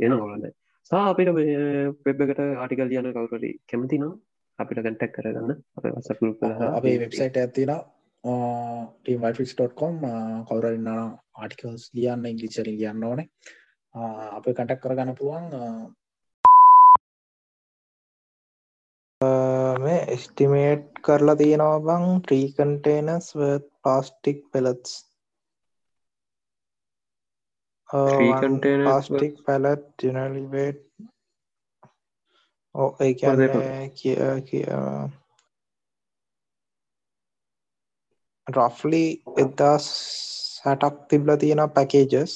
එන හොලද සා අපිට පෙබ්බකට ආටිකල් ලියන කවුරට කැමති නම් අපිට කැන්ටක් කරගන්න. අප වස පුරුප අපේ වෙබ්සයිට ඇතින ටීමෆික්ස්.කොම් කවුරන්න ආටිකල්ස් ලියන්න ඉංගලිචර ලියන්න ඕනේ. අප කටක් කරගන්න පුළුවන්. මේ එස්ටිමේට් කරලා තියෙනවා බං ට්‍රීකන්ටේනස් ප්ලාස්ටික් පෙලත්ස් ප්ලාස්ටික් පැලත් ජනලිබේට් ඕ ඒ කිය කිය රෆ්ලි එදස් හැටක් තිබල තියෙන පැකේජස්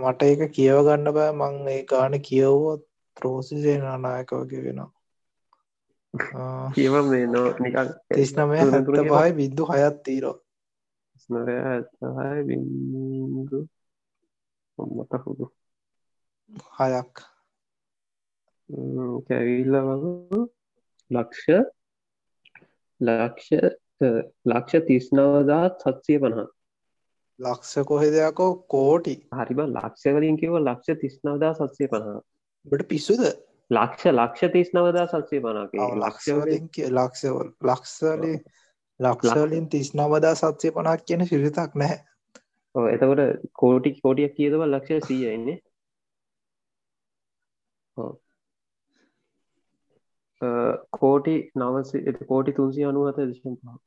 මට ඒක කියව ගන්න බෑ. මං ඒ ගාන කියව්වොත් ත්‍රෝසිසේ නානායක වගේ වෙනවා. කියව මේ නො නිකල් තිස්නමය හැත පහයි විද්දු හයත් තීරෝ ස්නරය ඇතහයි බිදු මත හුදු හයක් කැවිල්ල වග ලක්ෂ ලක්ෂ ලක්ෂ තිස්නවදාත් සත්සය පණහා ලක්ෂ කොහෙදයකෝ කෝටි හරිබ ලක්ෂවලින් කිව ලක්ෂ තිස්නවදා සත්සය පණහා බට පිස්සුද ලක්ෂ ලක්ෂ තිස්නවදා සත්සය පනාගේ ලක්ෂවලින් ලක්ෂවල් ලක්ෂලි ලක්ෂලින් තිස්නවදා සත්සය පනක් කියන සිරිතක් නැහැ. එතකොට කෝටි කෝටියක් කියදව ලක්ෂ සීයන්නේ කෝටි නවස කෝටි තුන්සි අනුවත දශම් පහ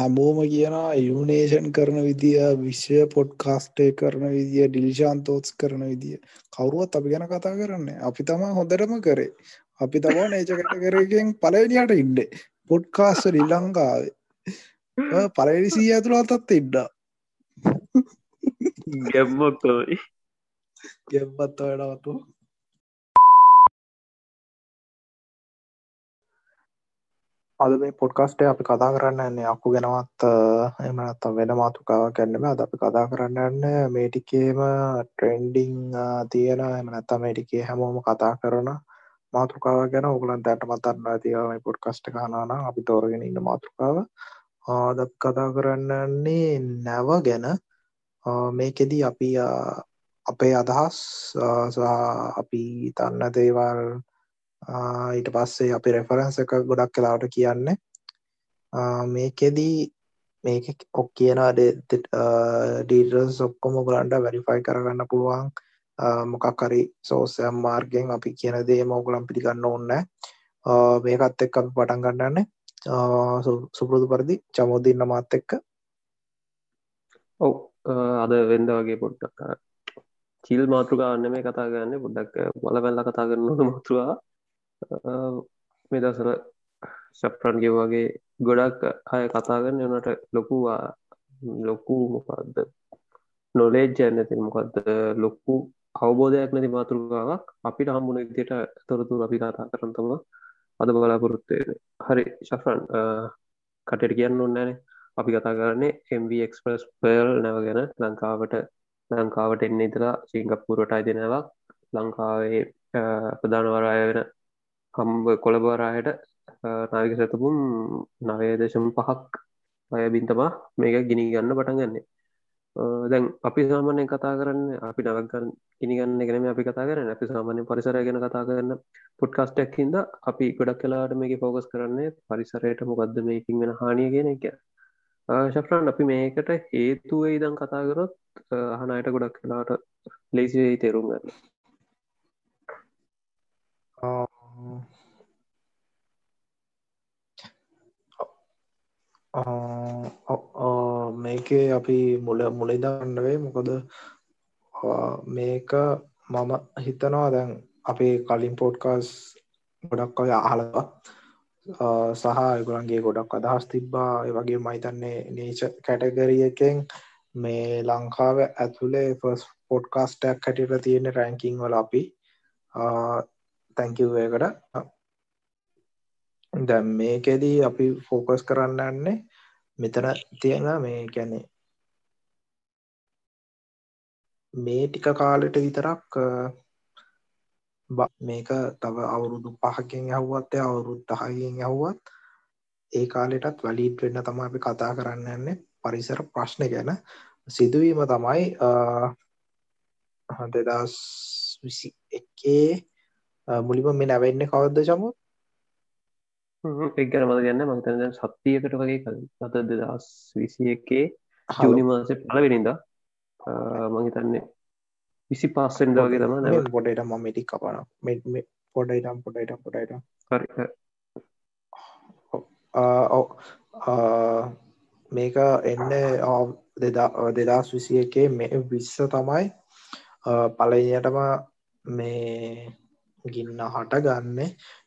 හැමෝම කියන ඉල්නේෂන් කරන විදිිය විශ්වය පොඩ්කාස්ටේ කරන විදිිය ඩිලිශාන්තෝත්ස් කරන විදිිය. කවරුවත් අපි ගැන කතා කරන්න අපි තමා හොඳටම කරේ. අපි තමා නේච කට කරගෙන් පලවෙනිට ඉන්ඩ පොඩ්කාස්ට ලිලංකාවේ පලවිසී ඇතුළ අතත් ඉඩ්ඩා ගැම්මොක්තෝයි ගෙම්පත් වැඩවතු අද මේ පොඩ්කස්ටේ අපි කතා කරන්න න්නේ අක්කු ගෙනවත් එමනත් වෙන මාතුකාව කැන්නම අද අපි කතා කරන්න මේ ටිකේම ට්‍රෙන්ඩිං තියෙන එමනත්ත මේ ටිකේ හැමෝම කතා කරන මාතෘකාව ගැන. ඔගලන් දැට මතන්න තිය මේ පොඩ්කස්ට කනාන අපි තෝරගෙන ඉන්න මාතෘකාව. ආද කතා කරන්නන්නේ නැව ගැන. මේකෙදී අපි අපේ අදහස් අපි තන්න දේවල් ඊට පස්සේ අපි රෙෆරන්ස එක ගොඩක් කලාවට කියන්නේ. මේකෙදී මේක ඔක් කියනවා ඩීටස් ඔක්කොම ගලන්ට වැරිෆයි කරගන්න පුළුවන්. මොකක් හරි සෝසයම් මාර්ගෙන් අපි කියන දේ මෝගලම් පිළිගන්න ඕන්න මේකත් එක් අපි පටන් ගන්නන්නේ සුපුරුදු පරිදි චමෝදන්න මාත් එක්ක. ඔව් අද වෙන්ද වගේ පොඩ්ඩක් චිල් මාතෘකාන්න මේ කතා ගන්න පොඩ්ඩක් බල පැල්ල කතා කරන්න මාතෘවා මේ දසර සප්‍රන්ගේ වගේ ගොඩක් අය කතාගන්න එනට ලොකුවා ලොකු මොකක්ද නොලේජ්ජ නැති මොකක්ද ලොක්කු අවබෝධයක් නැති මාතෘකාවක් අපිට හම්බුණ විදියට තොරතුර අපි කතා කරනතම අද බලාපොරොත්තේ හරි ශෆරන් කටට කියන්න ඔන්නෑනේ අපි කතා කරන්නේ MV එක්ස්ප්‍රස් පර්ල් නැව ගැන. ලංකාවට ලංකාවට එන්න ඉතලා සිංගප්පුරට අයිදෙනවක් ලංකාවේ ප්‍රධානවරාය වෙන හම්බ කොළබරායට නාවික සැතපුම් නවය දශම පහක් අය බින්තමා මේක ගිනි ගන්න පටන් ගන්නේ. දැන් අපි සාමානය කතා කරන්න අපි නවගන්න ඉනිගන්න ගෙනම අපි කතා කරන්න. අපි සාමානය පරිසරය ගැන කතා කරන්න පොඩ්කාස්ටක් හිද අපි ගොඩක් කලාට මේක ෆෝකස් කරන්නේ පරිසරයට මොකක්ද මේකින් වෙන හානිය ගෙන එක. ශෆ්‍රන් අපි මේකට හේතුවේ ඉදන් කතාකරොත් අහනයට ගොඩක් කලාට ලේසිවෙයි තේරුම් ගන්න. මේකේ අපි මුල මුලදන්නවේ මොකද මේක මම හිතනවා දැන් අපේ කලින් පෝට්කාස් ගොඩක් ඔය අහලවා සහ එගුලන්ගේ ගොඩක් අදහස් තිබ්බා. වගේ මහිතන්නේ නේච කැටගරියකෙන් මේ ලංකාව ඇතුළේ ෆස් පොඩ්කාස්ටක් හැටියට තියෙන රැංකිං වල අපි තැංකිව්වයකට දැම් මේකෙදී අපි ෆෝකස් කරන්න යන්නේ මෙතන තියෙන මේ ගැනේ මේ ටික කාලෙට විතරක් මේක තව අවුරුදු පහකින් යහුවත් අවුරුදු දහකින් යහුවත් ඒ කාලෙටත් වැලීඩ් වෙන්න තමයි අපි කතා කරන්න යන්නේ පරිසර ප්‍රශ්න ගැන. සිදුවීම තමයි දෙදස් විසි එකේ මුලිම මේ නැවෙන්න කවද්ද චමු? එක්ගන මද ගන්න මතන සත්තියකට වගේ කල අත දෙදස් විසි එකේ ජූනි මාස පලවෙනින්ද මහිතන්නේ විසි පස්සෙන්ද වගේ තම නැ පොඩට ම මිටි කපන පොඩයිටම් පොඩයිට පොඩයිට මේක එන්න දෙදස් විසි එකේ මේ විස්ස තමයි පලයටම මේ ගින්න හට ගන්න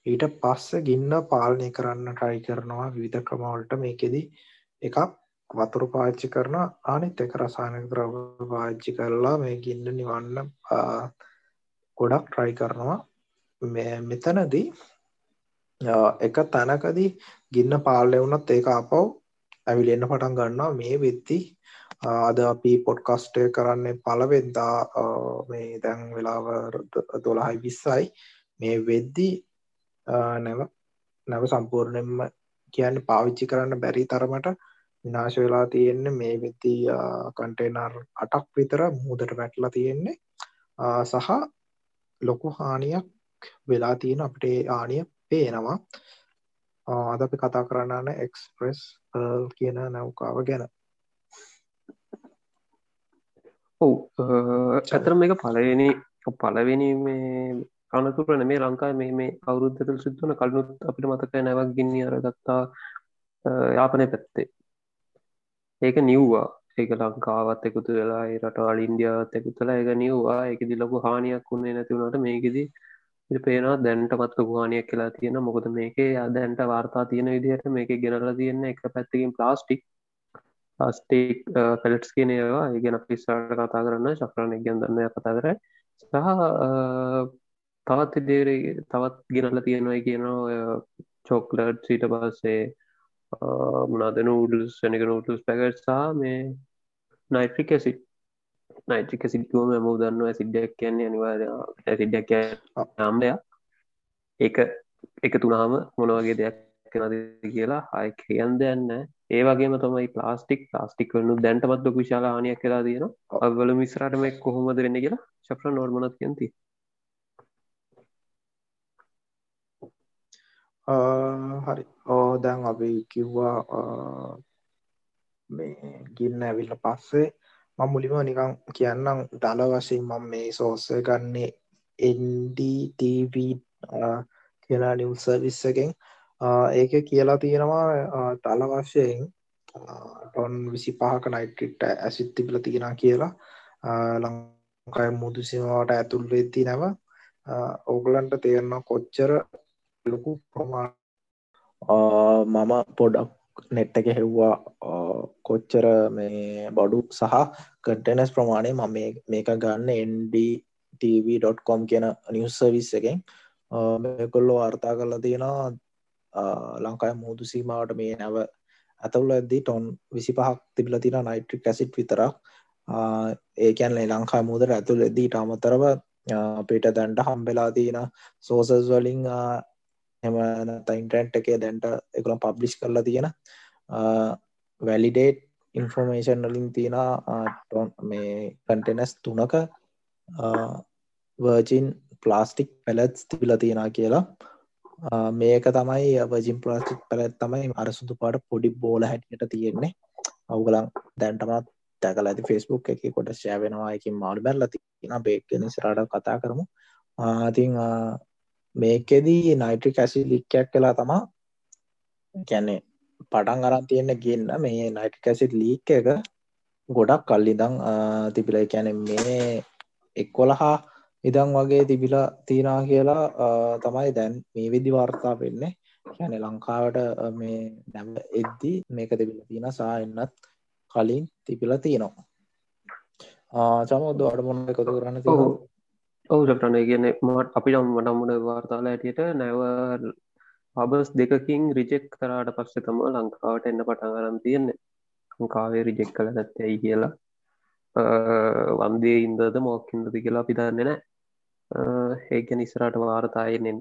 ඊට පස්ස ගින්න පාලනය කරන්න ට්‍රයි කරනවා. විවිධ ක්‍රමවලට මේකෙදි එකක් වතුරු පාච්චි කරන අනිත් එක රසායනික ද්‍රව්‍ය පාච්චි කරලා මේ ගින්න නිවන්න ගොඩක් ට්‍රයි කරනවා. මෙතනදී එක තැනකදී ගින්න පාලනය වුණත් ඒක අපව් ඇවිලෙන්න පටන් ගන්නවා. මේ වෙද්දි අද අපි පොඩ්කස්ටය කරන්නේ පලවෙද්දා මේ දැන් වෙලාව දොළහයි විස්සයි. මේ වෙද්දි නැව නැව සම්පූර්ණයෙන්ම කියන්න පාවිච්චි කරන්න බැරි තරමට විනාශ වෙලා තියෙන්නේ මේ වෙද්දි කන්ටේනර් අටක් විතර මුහදට වැටලා තියෙන්නේ. සහ ලොකු හානියක් වෙලා තියෙන අපට ආනිය පේනවා. අද අපි කතා කරන්නන එක්ස්ප්‍රෙස් කියන නැව්කාව ගැන. ඔව්. ඇතර මේක පලවෙනි පලවෙනි මේ අනතුරන මේ ලංකායි මේ මේ අවුරුද්ධතල් සිද්ධන කලනුත් අපිට මතක නැවක් ගින්නි අරගත්තා යාපනය පැත්තේ. ඒක නිව්වා. ඒක ලංකාවත් එකතු වෙලා රටවල් ඉන්දියාවත් එකතුලා එක නිව්වා. එකදි ලොකු හානියක් වුණේ නැතිවුණට මේකෙදී පේනවා දැන්ට මත් ගුහානයක් කියලා තියෙන මොකද මේකේ දැන්ට වාර්තා තියෙන විදිහට මේක ගෙනලා තියෙන එක පැත්තකින් ප්ලාස්ටික් ස්ටේක් පෙලට්ස් කියන ඒවා ඉගෙන පිස්සාට කතා කරන්න ශක්‍රණ ගැන් දන්න කතා කර සහ තවත් ඉදේර තවත් ගෙනල තියෙනවා කියනවා චෝක්ලට් සීට පස්සේ මනාද නූඩල්ස් වෙනක නූටල්ස් පැකට්සා මේ නයිට්‍රික් ඇසිට් නයිට්‍රික සිටුවම ම දන්නවා සිද්ධයක් කියන්නේ අනිවාද සිද්ධක් නම්ලය එක එක තුනාම මොනවගේ දෙයක් නද කියලා අය කියන් දෙන්න ඒ වගේම තමයි ප්ලාස්ටික් ප්ලාස්ටික් වන්නු දැන්ටමත් ලොකු විශාල හානියක් කියලා තියෙන අවල මිස්රටම කොහොමද වෙන්න කියලා ශක්‍ර නෝර්මනත් කියන්ති හරි. ඕ දැන් අපි කිව්වා මේ ගින්න ඇවිල්ල පස්සේ මම මුලින්ම නිකන් කියන්නම් දල වශයෙන් මම මේ සෝස් එක ගන්නේ NDTV කියලා නිවුස් සර්විස් එකෙන් ඒක කියලා තියෙනවා දල වශයෙන් ටොන් 25ක නයිට්‍රේට් ඇසිඩ් තිබිලා තියෙනවා කියලා. ලංකාවේ මුදු සීමාවට ඇතුල් වෙද්දී නැව ඕගලන්ට තේරෙනවා කොච්චර ලොකු ප්‍රමාණ මම පොඩක් නෙට් එක හෙව්වා කොච්චර මේ බඩු සහ කටනස් ප්‍රමාණය මම මේක ගන්න NDTV.com කියන නිවස් සවිස් එකෙන් කොල්ලෝ අර්තා කරලා තියෙනවා ලංකාය මුූදු සීමාවට මේ නැව ඇතවුල ඇද්දී ටොන් විසි පහක් තිබිල තින නයිට්‍රික් ඇසිට් විතරක්. ඒකැන්ලේ ලංකා මුදර ඇතුළ එදී ටාමතරව පිට දැන්ට හම්බෙලා තියෙන සෝසස් වලින් එම තයින්ටන්ට් එකේ දැන්ට එකළම් පබ්ලිෂ් කරලා තියෙන වැලිඩේට් ඉන්ෆෝර්මේෂන් වලින් තියෙන මේ කන්ටෙනස් තුනක වර්ජින් ප්ලාස්ටික් පැලත්ස් තිබිල තියෙන කියලා. මේක තමයි වර්ජින් ප්ලාස්ටික් පැලට් තමයි අර සුදු පාට පොඩි බෝල හැටියට තියෙන්නේ. අවුගලන් දැන් තමයි දැකලා ඇති Facebook එකේ කොට ෂෙයා වෙනවා එකකින් මාළු බැලලා තියෙනවා බේක් ගැන ඉස්සරහට කතා කරමු. ඉතින් මේකෙදී නයිට්‍රික් ඇසිඩ් ලීක් එකක් වෙලා තමයි කියන්නේ පටන් අරන් තියෙන ගෙන්න මේ නයිට්‍රික් ඇසිඩ් ලීක් එක ගොඩක් කල් ඉඳන් තිබිලා. ඒ කියන්නේ මේ 11 ඉදන් වගේ තිබිලා තියෙනවා කියලා තමයි දැන් මේ විදි වාර්තා වෙන්නේ. يعني ලංකාවට මේ නැව එද්දි මේක තිබිලා තියෙන සායන්නත් කලින් තිබිලා තියෙනවා. ආ චමෝද ඔයාලට මොනවද එකතු කරන්න තියෙන්නේ? ඔව් ඩොක්ටර් නේ කියන්නේ මට අපිට මට මොන වාර්තාවල ඇටියට නැව හබස් දෙකකින් රිජෙක් කරාට පස්සෙ තම ලංකාවට එන්න පටන් අරම් තියෙන්නේ ලංකාවේ රිජෙක් කළ නැත්තැයි කියලා වන්දේ ඉන්දද මොක්කින්දද කියලා පිදන්නේ නෑ ඒක නිස්රට වාර්තායනෙන්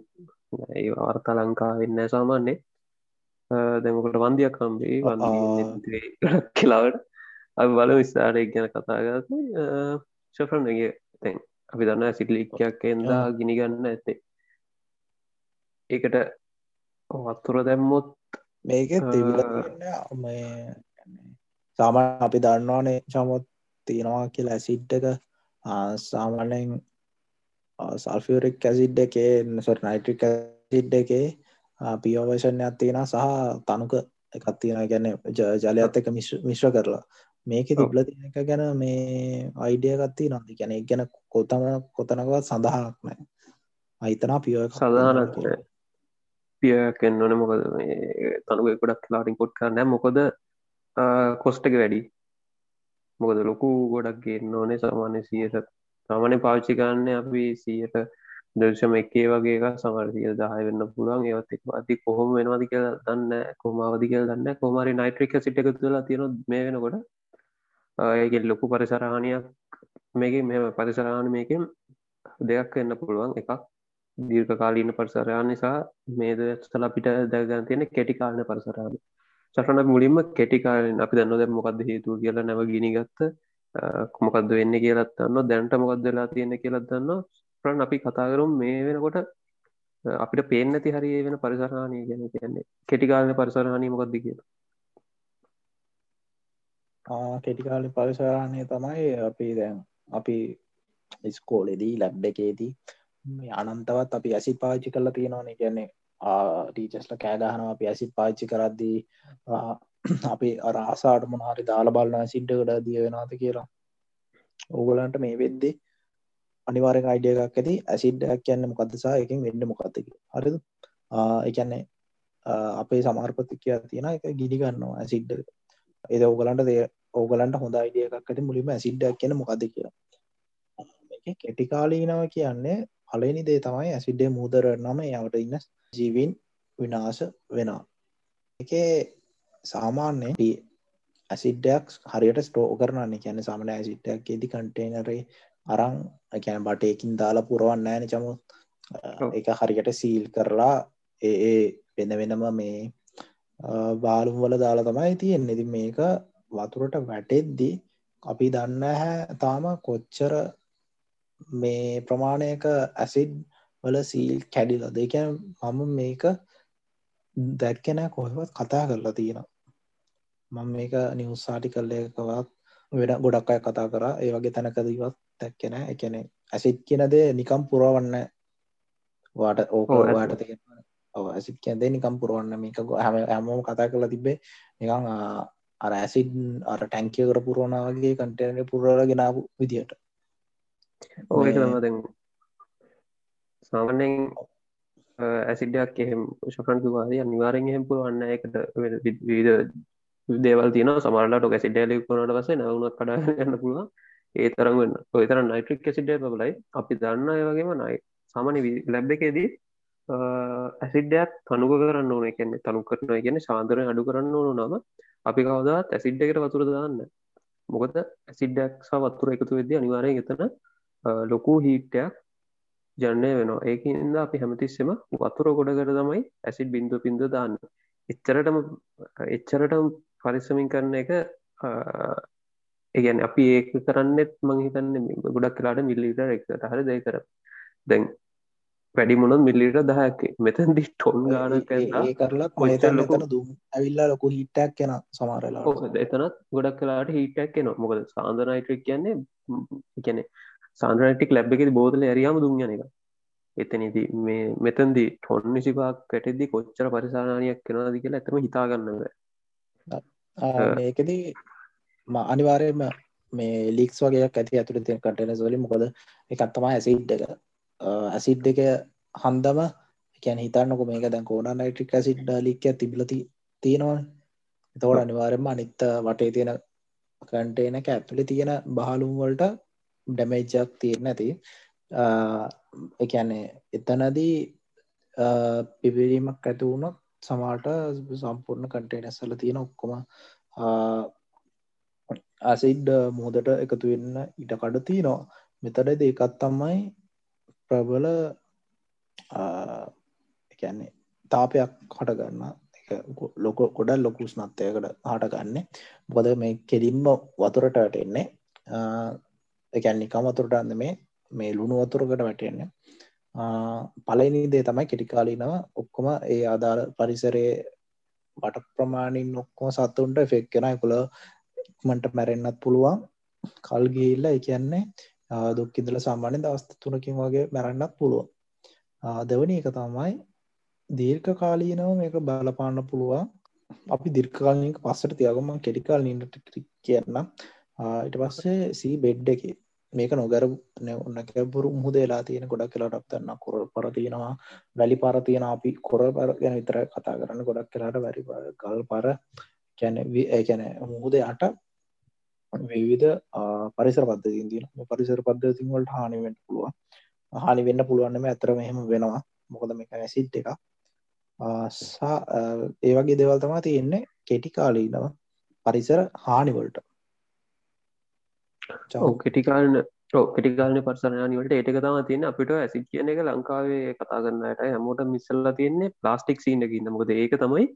ඒ වාර්තා ලංකා වෙන්න සාමාන්‍යේ දැමකට වන්දියක් කම්බේ වන්දී කියලාවට අ බල විස්ථාරයක් ගැන කතාගත ශෆරන්ගේ තැන් අපි දන්න සිටලික්කයක් එන්දා ගිනිගන්න ඇත්තේ. ඒකට වත්තුර දැම්මොත් මේක සාමන් අපි දන්නවානේ චමුත් තියෙනවා කියලා ඇසිට්ටක සාමාන්‍යයෙන් සල්ෆියරික් ඇසිඩ් එකේ සොට නයිට්‍රික් සිඩ් එකේ පියෝවර්ෂණයක් තියෙන සහ තනුක එකක් තියෙන ගැන ජලයත් එක මිශ්‍ර කරලා. මේක තිබල තියෙන එක ගැන මේ අයිඩිය ගත්ති නොද ගැන ගැන කොතම කොතනකවත් සඳහනක් නෑ අයිතනා පියෝ සඳහනක් පියකෙන් නොන මොකද? තනුව ගොඩක් ලාටින් පොට් කරන්න මොකද කොස්ටක වැඩි. මොකද ලොකු ගොඩක් ගේන්න ඕනේ. සාමාන්‍ය සියට සාමානය පාච්චි කරන්න අපි සියට දර්ශම එකේ වගේ සමර්තිය දහය වෙන්න පුළුවන්. ඒවත් එක් අති කොහොම වෙනවාදි කියල දන්න කොමාවදි කියල දන්න කොමරි නයිට්‍රික සිට එක තුලා තියෙන මේ වෙනකොට? ඒගෙන් ලොකු පරිසරහානියක් මේක මෙ පරිසරහාන මේකෙන් දෙයක් වෙන්න පුළුවන්. එකක් දීර්ඝ කාලීන පරිසරයා නිසා මේද ස්තල අපිට දැගන් තියෙන කෙටිකාලන පරිසරාන සටන මුලින්ම කෙටිකාලෙන් අපි දන්න දැ මොකක්ද හේතු කියලා නැව ගිනිගත්ත කොමකක්ද වෙන්න කියලත්න්න දැන්ට මොකක්ද වෙලා තියෙන කියලත්දන්න ප්‍රන් අපි කතාකරුම් මේ වෙනකොට අපිට පේනති හරි වෙන පරිසරහනය ගැන කියන්නේ. කෙටිකාලන පරිසරහනී මොකක්ද කියලා. කෙටිකාලි පරිසරහනය තමයි අපි දැන් අපි ඉස්කෝලෙදී ලැබ් එකේදී අනන්තවත් අපි ඇසි පාචි කරලා තියෙනවාන. කියන්නේ ටීචස්ල කෑගහනව අපි ඇසි පාච්චි කරද්දී අපි අරහසාට මොනාරි දාල බලන්න සිද්ධකට දිය වෙනද කියලා. ඕගලන්ට මේ වෙද්දේ අනිවාරෙන් අයිඩිය එකක් ඇති. ඇසිඩ්ඩක් කියන්න මොකදසා එකින් වෙන්න මොකක්දක හරිද? එකන්නේ අපේ සමාර්පතිකයා තියෙන එක ගිඩි ගන්නවා ඇසිඩ්ඩ එද ඕගලන්ට දේ ඕගලන්ට හොඳ අයිඩිය එකක් ඇති මුලිම ඇසිඩ්ඩක් කියන මොකද කියලා. කෙටිකාලීනව කියන්නේ පලනි දේ තමයි ඇසිඩ්ඩේ මුදර නම. යට ඉන්න ජීවින් විනාශ වෙනවා. එකේ සාමාන්‍ය ඇසිඩ්ඩයක් හරියට ස්ටෝ කරන්න කියන සමන ඇසිට්ඩක් ෙදි කන්ටේනරේ අරං එකැන බටයකින් දාලා පුරුවන් නෑන චමුත්. එක හරියට සීල් කරලා ඒ වෙන වෙනම මේ බාලුම් වල දාලා තමයි තියෙන් එති මේක වතුරට වැටෙද්දී අපි දන්න හැ තාම කොච්චර මේ ප්‍රමාණයක ඇසිඩ් වල සීල් කැඩිල දෙක මම මේක දැක්කෙන කොහෙවත් කතා කරලා තියෙනවා මම මේක නිවස්සාටි කල්ලයකවත් වෙන ගොඩක් අය කතා කර. ඒ වගේ තැනකදීවත් දැක්කෙන එකන ඇසිට් කියනද නිකම් පුරවන්න වාට ඕක වාට තියෙන ඇසිත් කියදේ නිකම් පුරුවන්න මේක හැම හැමෝම කතා කරලා තිබේ නිකං අර ඇසිඩ් අර ටැංකිය කර පුරුවනාවගේ කටන පුරල ගෙනාපු විදියට. ඕක තම සාමනෙන් ඇසිඩයක් එහෙම ශකන්තුවාද අනිවාරෙන් එහෙම පුළුවන්න එකට විධ දේවල් තියන සමරලාට ඇසිඩල කරනට පසේ නවුණක් කඩා යන්න පුළුවන්. ඒ තරම් වන්න. ඔය තර නයිට්‍රික් ඇසිඩ බලයි අපි දන්න අයවගේම නයි සාමන ලැබ් එකේදී ඇසිඩයක් තනුක කරන්න ඕන. එකන්නේ තනු කරන කියන සාන්දරය අඩු කරන්න ඕනු නම අපි කවදත් ඇසිඩ් එකට වතුර දාන්න මොකද ඇසිඩ්ඩක් සහ වත්තුර එකතු වෙද අනිවාරය එතන ලොකු හීටයක් ජනය වෙනවා. ඒකන්ද අපි හැමතිස්සෙම වතුර ගොඩකට තමයි ඇසිඩ් බින්දු පින්ද දාන්න. එච්චරටම එච්චරටම පරිස්සමින් කරන එක ඒගැන අපි ඒක කරන්නෙත් මං හිතන්න ගොඩක් කලාට මිල්ලිට එක්ට හර දෙ කර දැන් වැඩි මොනොත් මිල්ලිට දහක මෙතැදි ටොන් ගාන කරලා කොතලක දුම් ඇවිල්ලා ලොකු හිටක් කෙන සමාරලා එතනත් ගොඩක් කලාට හිටක් කෙන මොකද සාන්දනයිටක් කියන්නේ එකනෙ සාන්ද්‍රනටික් ලැබ් එකෙති බෝතල ඇරියාම දුංයන එක. එතනදී මේ මෙතන්දි ටොන් නිසිපාක් කැටෙදදි කොච්චර පරිසානානයක් කෙනවාදි කියලා ඇතම හිතාගන්නව ඒකදී අනිවාරයම මේ ලික්ස් වගේ ඇති ඇතුර තිය කටන සොලි මොකද එකත්තමා ඇසිඩ් එක. ඇසිඩ් එක හන්දම එකැන හිතන්නක මේක දැන් කෝඩ නයිට්‍රික් සිඩ් ලික්ක තිබලති තියෙනවා එතවට අනිවාරෙන්ම අනිත්ත වටේ තියෙන කන්ටේන ඇතුලි තියෙන බහලුම් වලට ඩැමේජ්ජක් තියෙන ඇති. එකන්නේ එතනදී පිබිරීමක් ඇති වුණොත් සමාට සම්පූර්ණ කටේනැස්සල තියෙන ඔක්කොම ඇසිඩ් මුහදට එකතු වෙන්න ඉට කඩ තියනවා. මෙතඩ දෙකත් තමයි ප්‍රබල එකන්නේ තාපයක් හටගන්න. එක ලොක ගොඩල් ලොකු ස්නත්තයකට හට ගන්න බොද මේ කෙලින්ම වතුරටට එන්නේ එකැන්නිකම් වතුරටන්න මේ මේ ලුණු වතුරකට වැටෙන්නේ. පලනි දේ තමයි කෙටිකාලීනව ඔක්කොම ඒ අදාළ පරිසරයේ බට ප්‍රමාණින් ඔක්කොම සත්තුන්ට ෆෙක්කෙන කොළ ඉක්මට මැරෙන්න්නත් පුළුවන්. කල්ගිල්ල එකන්නේ දුක්කිදල සාමාන්‍ය දවස්ත තුනකින් වගේ මැරන්නත් පුළුවන්. දෙවනි එක තමයි දීර්ඝ කාලීනව මේක බලපාන්න පුළුවන්. අපි දිර්කාලනික පස්සට තියගම. කෙටිකාල් නිට කියන්න ඉට පස්සේ සී බෙඩ් එක. මේක නොගර ඔන්න කැබුරු මුහදේලා තියෙන ගොඩක් කියලාට අපතන්න කොර පරතියෙනවා වැලි පරතියෙන අපි කොර පර ගැන විතර කතා කරන්න. ගොඩක් කියලාට වැරි ගල් පර කැන ඒැන මුහද අට විවිධ පරිසර පද්ධතින් තින පරිසර පද්ධතින් වලට හානිවෙන්ට පුළුවන්. හානි වෙන්න පුළුවන්නම ඇතරම එහෙම වෙනවා. මොකද මේ ඇසිට් එක ඒ වගේ දෙවල් තමා තියෙන්නේ කෙටි කාලීනව පරිසර හානිවලට කෙටිකාලන කෙටිකාලන පරසරයානිවලට ඒටක තම තියන්න. අපිට ඇසි කියන එක ලංකාවේ කතා කරන්නට හැමෝට මිස්සල්ලා තියන්නේ ප්ලාස්ටික් සිීනකින්න මොකද ඒක තමයි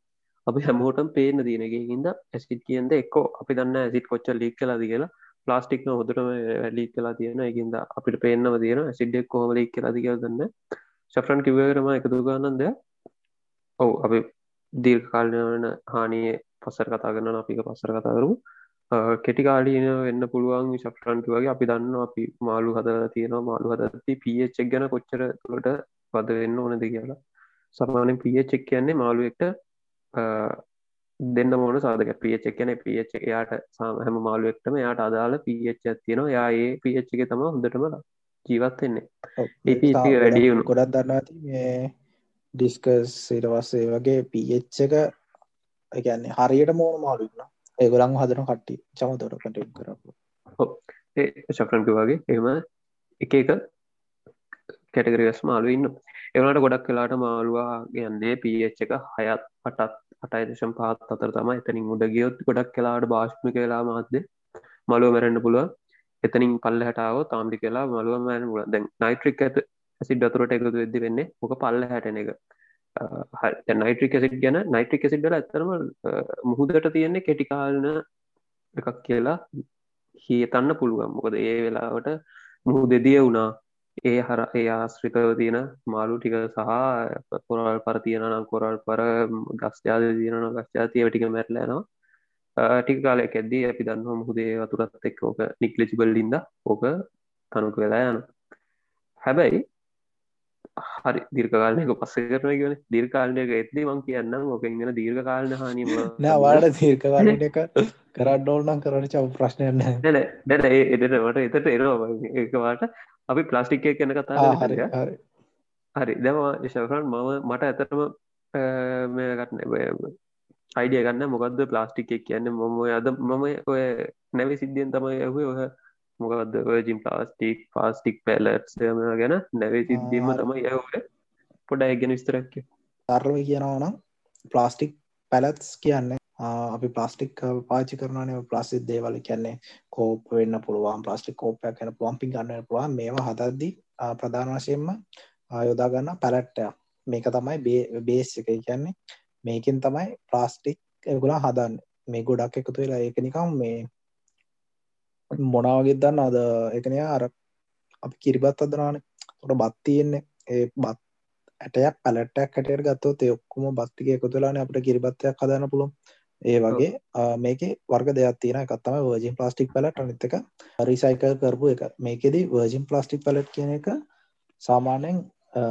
අපි හැමෝටම් පේන දීනගේහින්ද ඇසිට කියන්ද එක්කෝ අපි දන්න ඇසිට කොච්ච ලික් කලාද කියලා. ප්ලාස්ටික්න හොදටම වැලි කලා තියෙන එකින්ද අපිට පේන්නව තියෙන ඇසිඩ්ඩෙක් කොහම ලික් කලා දිකව දන්න ශෆ්‍රන් කිවරම එකතු ගන්නන්ද ඔවු අපි දීර්කාලන හානිය පස්සර කතා කරන්න අපික පස්සර කතා කරමු. කෙටිකාලීන වෙන්න පුළුවන් ශප්‍රන්ටි වගේ. අපි දන්න අපි මාළු හද තියෙනවා. මාළු හදති පච්ක් ගැන කොච්චර තුළට පද වෙන්න ඕනද කියලා. සමානෙන් පියචෙක් කියන්නේ මාළුවෙක්ට දෙන්න මොන සාධක පියච් කියන පියච් එයාට සාම හැම මාළුවෙක්ටම යාට අදාළ පියච් තියෙනවා. යා ඒ පියච් එක තම හොඳටම ජීවත්වෙන්නේ ඒ වැඩියුණු ගොඩක් දන්නාති මේ ඩිස්කස් සිටවස්සේ වගේ පියච් එක එකන්නේ හරියට මෝන මාළුන්න ඒගොලන් හදන කට්ටි චමතොට කටම් කරපු ඒ ශක්‍රන්ටි වගේ එම එක එක කැටගරිවස් මාලු ඉන්න එවනට ගොඩක් කලාට මාළුවා ගන්නේ පිච් එක හයත් පටත් අටයිදශම් පාත් අතර තම එතනින් උඩ ගියොත් ගොඩක් කලාට භාෂ්මි කියලා මාත්ද මලුව මැරෙන්න්න පුළුව එතනින් පල්ල හටාව තාම්ටි කියලා මලුව මෑන පුල දැන් නයිට්‍රික් ඇත ඇසි දතුරට එකතු වෙදදි වෙන්නේ මොක පල්ල හැටන එක? නයිට්‍රික සිට් ගැන නයිට්‍රික සිට්ඩල ඇතරම මුහුදට තියෙන්නේ කෙටිකාලන එකක් කියලා හිතන්න පුළුවන්. මොකද ඒ වෙලාවට මුහු දෙදිය වුණා. ඒ හර ඒ ආශ්‍රිතව තියෙන මාලු ටික සහ කොරල් පර තියෙන නම් කොරල් පර ගස්්‍යාද තියන ගස්්‍යාතිය ටික මැරලෑනවා ටික කාලයක් ඇද්දී අපි දන්න මුහුදේ වතුරත් එක් ඕක නික්ලිසිබල්ලින්ද ඕක තනුක වෙලා යන හැබැයි හරි දිර්කාලනක පස්ස කරන කියන දිර්කාලනයක ඇත්දි මං කියන්නම් ඕක ඉගෙන දීර්ඝ කාලන හානීම නවාට දීර්ඝකාලන එක කරන්න ඕල්නම් කරන චව ප්‍රශ්නයන්න නැන නැන එටට එතට එනවා ඒකවාට අපි ප්ලාස්ටික් කියන කතා හරි හරි. දම ශකරන් මම මට ඇතටම මේගටන අයිඩිය ගන්න මොකක්ද ප්ලාස්ටික් එක කියන්න? මම අද මම ඔය නැවි සිද්ධියෙන් තමයි ඇහුවේ. ඔහ මොකක්ද ජිම් ප්ලාස්ටික් පාස්ටික් පැලට්ම ගැන නැවේ සිද්ධීම තමයි යවුට පොඩ ගැන විස්තරක්ය ධර්ම කියනවනම් ප්ලාස්ටික් පැලත්ස් කියන්නේ අපි ප්ලාස්ටික් පාචි කරනන ප්ලාස්ටික් දේවල කියන්නේ කෝප වෙන්න පුළුවන් ප්ලාස්ටික් කෝපයක් කැන පොම්පි ගන්න පුළුවන්. මේවා හදද්දි ප්‍රධාන වශයෙන්ම යොදා ගන්න පැලට්ටය මේක තමයි බේස් එක. කියන්නේ මේකින් තමයි ප්ලාස්ටික් ගුලා හදන්න. මේ ගොඩක් එකතු වෙලා ඒක නිකම් මේ මොනාවගේ දන්න අද එකනය අර අපි කිරිබත් අදනාන තොට බත් තියෙන්නේ. ඒ බත් ඇටයක් පැලටක් කටයට ගත්තෝ තෙක්කුම බත්තික එකතුලාන අපට කිරිබත්තයක් හදන්න පුළුවන්. ඒ වගේ මේක වර්ග දෙයක් තියෙන එකත්තම වර්ජින් ප්ලාස්ටික් පැලට අනිත්තක රිසයිකල් කරපු එක. මේකෙදී වර්ජින් ප්ලාස්ටික් පැලට් කියන එක සාමාන්‍යයෙන්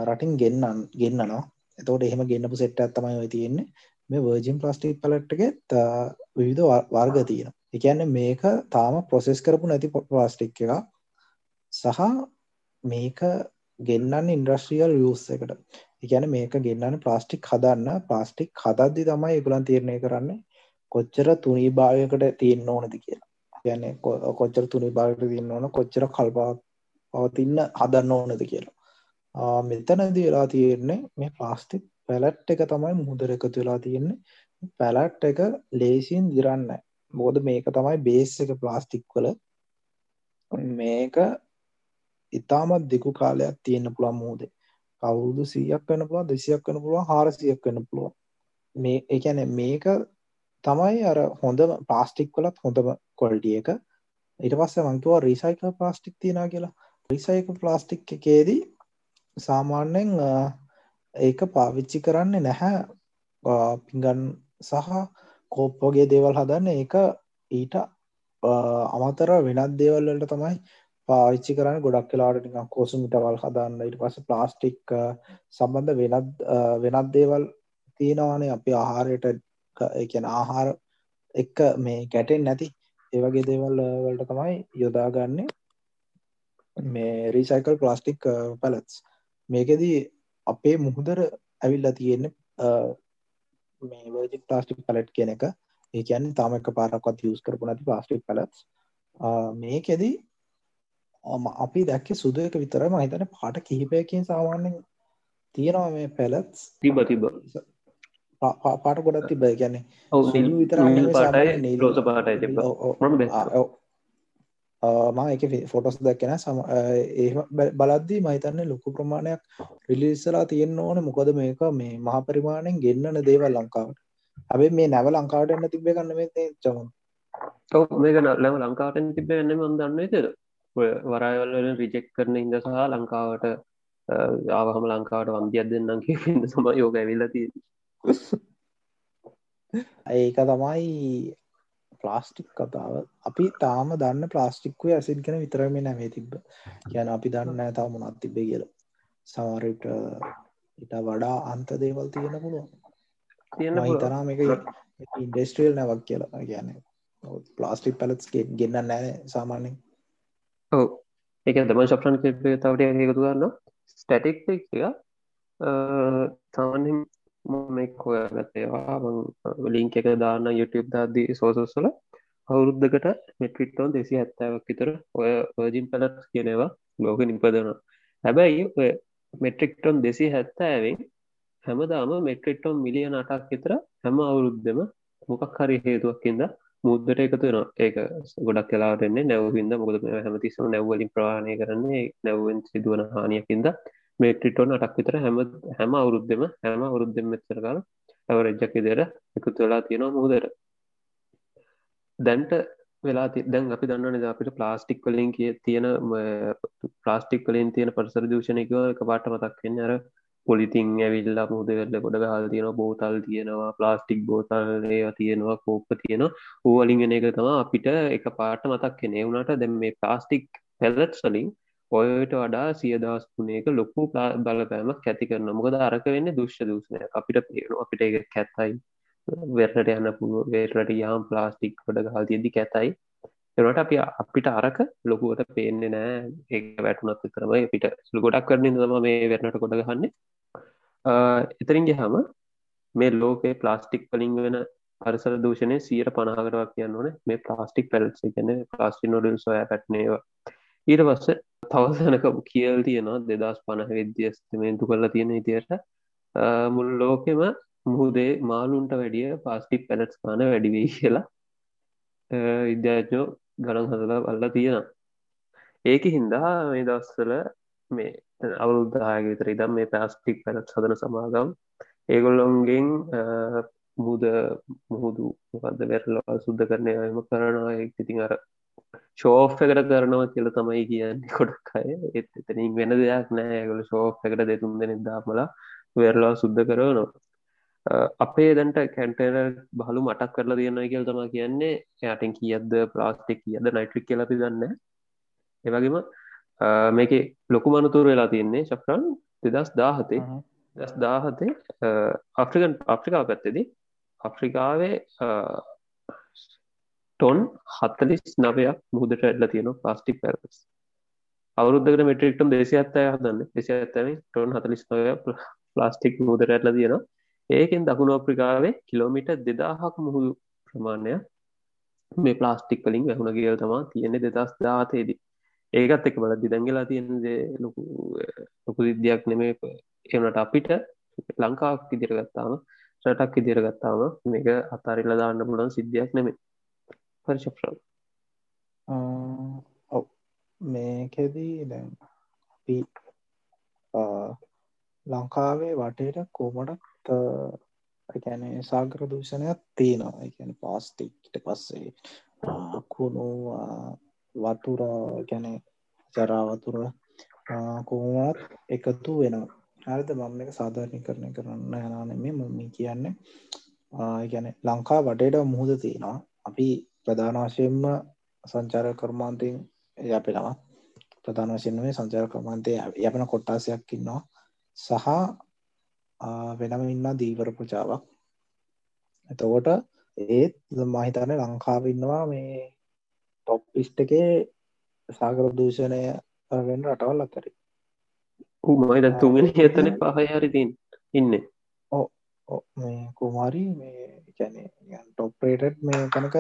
රටින් ගෙන්න්නන් ගෙන්න්නනවා එතෝට එහෙම ගෙන්න්නපු සෙට්ට ඇත්තමයි තියෙන්නේ. මේ වර්ජින් ප්ලාස්ටික් පැලට්ගේ විවිධ වර්ග තියෙන එකන්න මේක තාම ප්‍රොසෙස් කරපු නැති ප්ලාස්ටික් එක සහ මේක ගෙන්න්න ඉන්ඩස්ට්‍රියල් යස් එකට. එකන මේක ගෙන්න්න ප්ලාස්ටික් හදන්න. ප්ලාස්ටික් හදද්දි තමයි එකගුලන් තීරණය කරන්නේ කොච්චර තුනී භාවයකට තියෙන් ඕනද කියලා. ගැන කොච්චර තුනි භාගට තින්න ඕන කොච්චර කල්පා පවතින්න හදන්න ඕනද කියලා. මෙතනද වෙලා තියෙන්නේ මේ ප්ලාස්ටික් පැලට් එක තමයි මුහදර එකතු වෙලා තියෙන්නේ. පැලට් එක ලේසින් දිරන්න බෝද මේක තමයි බේස් එක ප්ලාස්ටික් වල. මේක ඉතාමත් දෙකු කාලයක් තියෙන්න්න පුළන් මූදේ කවුරුදු සීයක් වන්න පුළුවන් දෙසියක් වන්න පුළුවන් හාරසියක් වන්න පුළුවන්. මේ එකැන මේක තමයි අර හොඳම ප්ලාස්ටික් වලත් හොඳම කොල්ටිය එක. ඊට පස්ස මංතුවා රිසයික ප්ලාස්ටික් තියෙන කියලා. රිසයික ප්ලාස්ටික් එකේදී සාමාන්‍යෙන් ඒක පාවිච්චි කරන්න නැහැ. පිගන් සහ කෝප් වගේ දේවල් හදන්න. ඒක ඊට අමතර වෙනත් දේවල්වලට තමයි පාවිච්චි කරන්න. ගොඩක් කලාට නිකන් කොසුමිටවල් හදන්න ඊට පස්සේ ප්ලාස්ටික් සම්බන්ධ වෙනත් වෙනත් දේවල් තියෙනවානේ. අපි ආහාරයට කියන ආහාර එක්ක මේ ගැටෙන් නැති ඒවගේ දේවල් වලට තමයි යොදාගන්නේ. මේ රීසයිකල් ප්ලාස්ටික් පැලත්ස් මේකෙදී අපේ මුහුදර ඇවිල්ලා තියෙන්නේ මේ වර්ජික් ප්ලාස්ටික් පැලට් කියන එක. ඒ කියන්නේ තාම එක පාරක්වත් යූස් කරපු නැති ප්ලාස්ටික් පැලට්ස් මේකෙදී අපි දැක්කේ සුදු එක විතරයි. මම හිතන්නේ පාට කිහිපයකින් සාමාන්‍යයෙන් තියෙනවා මේ පැලට්ස් තිබ තිබ පාට ගොඩක් තිබ කියන්නේ සුදු විතර පාටයි රෝස පාටයි තිබ මම එක ෆොටොස් දැක්කෙන සම බලද්දී මහිතන්නේ ලොකු ප්‍රමාණයක් රිලිස්සලා තියෙන්න්න ඕන. මොකද මේක මේ මහා පරිමාණයෙන් ගෙන්න්නන දේවල් ලංකාවට. ඇබේ මේ නැව ලංකාවට එන්න තිබේ කන්න මේ චම මේක ලැව ලංකාටෙන් තිබේ එන්න මන්දන්නේ තෙර වරයවල්ල රිජෙක් කරන ඉද සහ ලංකාවට ආවහම ලංකාවට වන්දියක් දෙන්නම් කිය සම යෝග ඇවිල්ලති ඒක තමයි ප්ලාස්ටික් කතාව. අපි තාම දන්න ප්ලාස්ටික්කුව ඇසින් කෙන විතරම නැවේ තිබ්බ. කියන අපි දන්න ඇතාව මොනත් තිබේ කියල. සමරට ඉට වඩා අන්ත දේවල් තියෙන පුළුවන්. හිතරම් එක ඉන්ඩස්ට්‍රියල් නැවක් කියලා. කියන ප්ලාස්ටික් පැලත්ස්ගේ ගෙන්න්න නෑ සාමාන්‍යෙන් ඔව. එක තම ශප්ෂන් තවට එකතු ගන්න ස්ටටික් එක. සාමන්හිම් මෙක් හොයගත්තේවා ලිංක එක දාන්න YouTube දාදී සෝසස්වල අවුරුද්ධකට මෙට්‍රික්ටෝන් දෙසි හැත්තාවක් විතර ඔය වර්ජින් පැලට් කියනවා ලෝක නිපදන හැබැයි ඔය මෙට්‍රික්ටොන් දෙසි හැත්තා ඇවෙන් හැමදාම මෙට්‍රික්ටොන් මිලියන අටක් විතර හැම අවුරුද්ධම මොකක් හරි හේතුවක්කින්ද මුද්දට එකතු වෙන ඒක ගොඩක් කලාටෙන්නේ නැවවින්ද මොකද හැමතිස්සම නැව්වලින් ප්‍රවාණය කරන්නේ නැව්වෙන් සිදුවන හානියකින්ද මේට්‍රිටෝන් අටක් විතර හැම හැම අවුරුද්ධම හැම අවුරුද්ධෙම මෙච්චර කාල ඇවරජ්ජක් ඉදර එකතු වෙලා තියෙනවා මුහදර දැන්ට වෙලා දැන් අපි දන්න අපිට ප්ලාස්ටික් වලින් කිය තියෙන ප්ලාස්ටික් වලින් තියෙන පරිසර දූෂණයකව එක පාට මතක් වෙන්න අර පොලිතින් ඇවිල්ලා මුහද වෙල්ල ගොඩ හල් තියෙන බෝතල් තියෙනවා ප්ලාස්ටික් බෝතල්ලය තියෙනවා කෝප්ප තියෙන ඕවලින්ගෙන එක තම අපිට එක පාට මතක් කෙනේ වුණට දැම් මේ ප්ලාස්ටික් පැලට් සලින් ඔයට වඩා සියදස් පුනේක ලොකු බලපෑමක් ඇති කරන මොකද අරක වෙන්න දුෂ්‍ය දූෂණය අපිට පේනු අපිට එක කැත්තයි වෙරට යන්න පුළුව වේරට යාම් ප්ලාස්ටික් ොඩ ගහල් තියදි කැතයි. එනට අපි අපිට අරක ලොකුවට පේන්නේ නෑ. ඒ වැටුනත් කරම පිට ගොඩක් කරන තම මේ වෙරනට ගොඩ ගහන්න. එතරින්ගේ හම මේ ලෝකේ ප්ලාස්ටික් පලින් වෙන පරිසර දූෂණය සියයට පනාකරවා කියන්න ඕන. මේ ප්ලාස්ටික් පැල්ස ගැන ප්ලාස්ටි නොඩල් සොය පැට්නේවා ඊට පස්ස තවසනක කියල් තියෙනවා දෙදස් පණහ විද්‍යස්තමේන්තු කරලා තියෙන ඉතියට මුල් ලෝකෙම මුහදේ මාලුන්ට වැඩිය පාස්ටික් පැලට්ස් කාන වැඩිවී කියලා විද්‍යාජෝ ගණන් හදලා අල්ලා තියෙන ඒක හින්දා මේ දස්සල මේ අවුරුද්ධායක විතර ඉදම් මේ පැස්ටික් පැලට් සදන සමාගම් ඒගොල්ලොන්ගෙන් මුද මුහුදු මොකක්ද වැරලා සුද්ධ කරනය එම කරනවා. ඉතින් අර ශෝෆ් එකට කරනවා කියල තමයි කියන්නේ කොඩක් අය. එත් එතනින් වෙන දෙයක් නෑගල ශෝෆ් එකට දෙතුන් දෙනෙ දාමලා වෙරලා සුද්ධ කරනවා. අපේ දැන්ට කැන්ටර බලු මටක් කරලා තියෙන කියල් තම කියන්නේ. යටෙන් කියද්ද ප්ලාස්ටික් කියද නයිට්‍රික් කියලපි ගන්න ඒවගේම මේක ලොකු මනතුර වෙලා තියන්නේ ශක්‍රන් දෙදස් දාහතේ දස් දාහතේ අප්‍රිකන් අප්‍රිකා පැත්තෙදී අප්‍රිකාවේ ටොන් හත්තලිස් නවයක් මුහදට ඇල්ල තියෙන ප්ලාස්ටික් පැරස් අවුරුද්ධකට මෙට්‍රික්ටම් දේසි ඇත්තය හදන්න. දෙසි ඇත්තන ටොන් හතලිස් නවය ප්ලාස්ටික් මුහදට ඇල්ල තියෙන ඒකෙන් දකුණු අප්‍රිකාවේ කිලෝමිට දෙදාහක් මුහුදු ප්‍රමාණය මේ ප්ලාස්ටික් කලින් වැහුණ කියල් තමා තියෙන්නේ දෙදස් දාතේදී ඒකත් එක බල දිදැගලා තියෙන ලොකු ලොකු විද්‍යයක් නෙමේ එනට අපිට ලංකාවක් ඉදිරගත්තාම රටක් ඉදිරගත්තාම මේක අතාරිල්ල දාන්න පුලන් සිද්ධියක් නෙමේ පරිශප්‍රල් ඔව්. මේකෙදී දැන් අපි ලංකාවේ වටේට කොමටත් එකැන සාගර දූෂණයක් තියෙනවා. එකැන පාස්ටික්ට පස්සේ කුණු වතුර ගැන ජරාවතුර කොහොමත් එකතු වෙනවා. හරිද? මම එක සාධාරණය කරණය කරන්න යනානෙමේ මම කියන්නේ ගැන ලංකා වටේට මුහුද තියෙනවා. අපි ප්‍රධාන වශයෙන්ම සංචාර කර්මාන්තයෙන් යපෙනවා. ප්‍රධාන වශයෙන් මේ සංචාර කර්මාන්තය යපෙන කොට්ටාසයක් ඉන්නවා. සහ වෙනම ඉන්න දීවර ප්‍රචාවක් එතකොට ඒත් මහිතන ලංකාව ඉන්නවා මේ ටොප් ලිස්ට් එකේ සාගර දූෂණය වෙන රටවල් අතරේ. මයිද තුගෙන එතන පහ හරිතින් ඉන්න. මේ කුමාරි මේ කැනෙ ටොප්රේට් මේ තැනක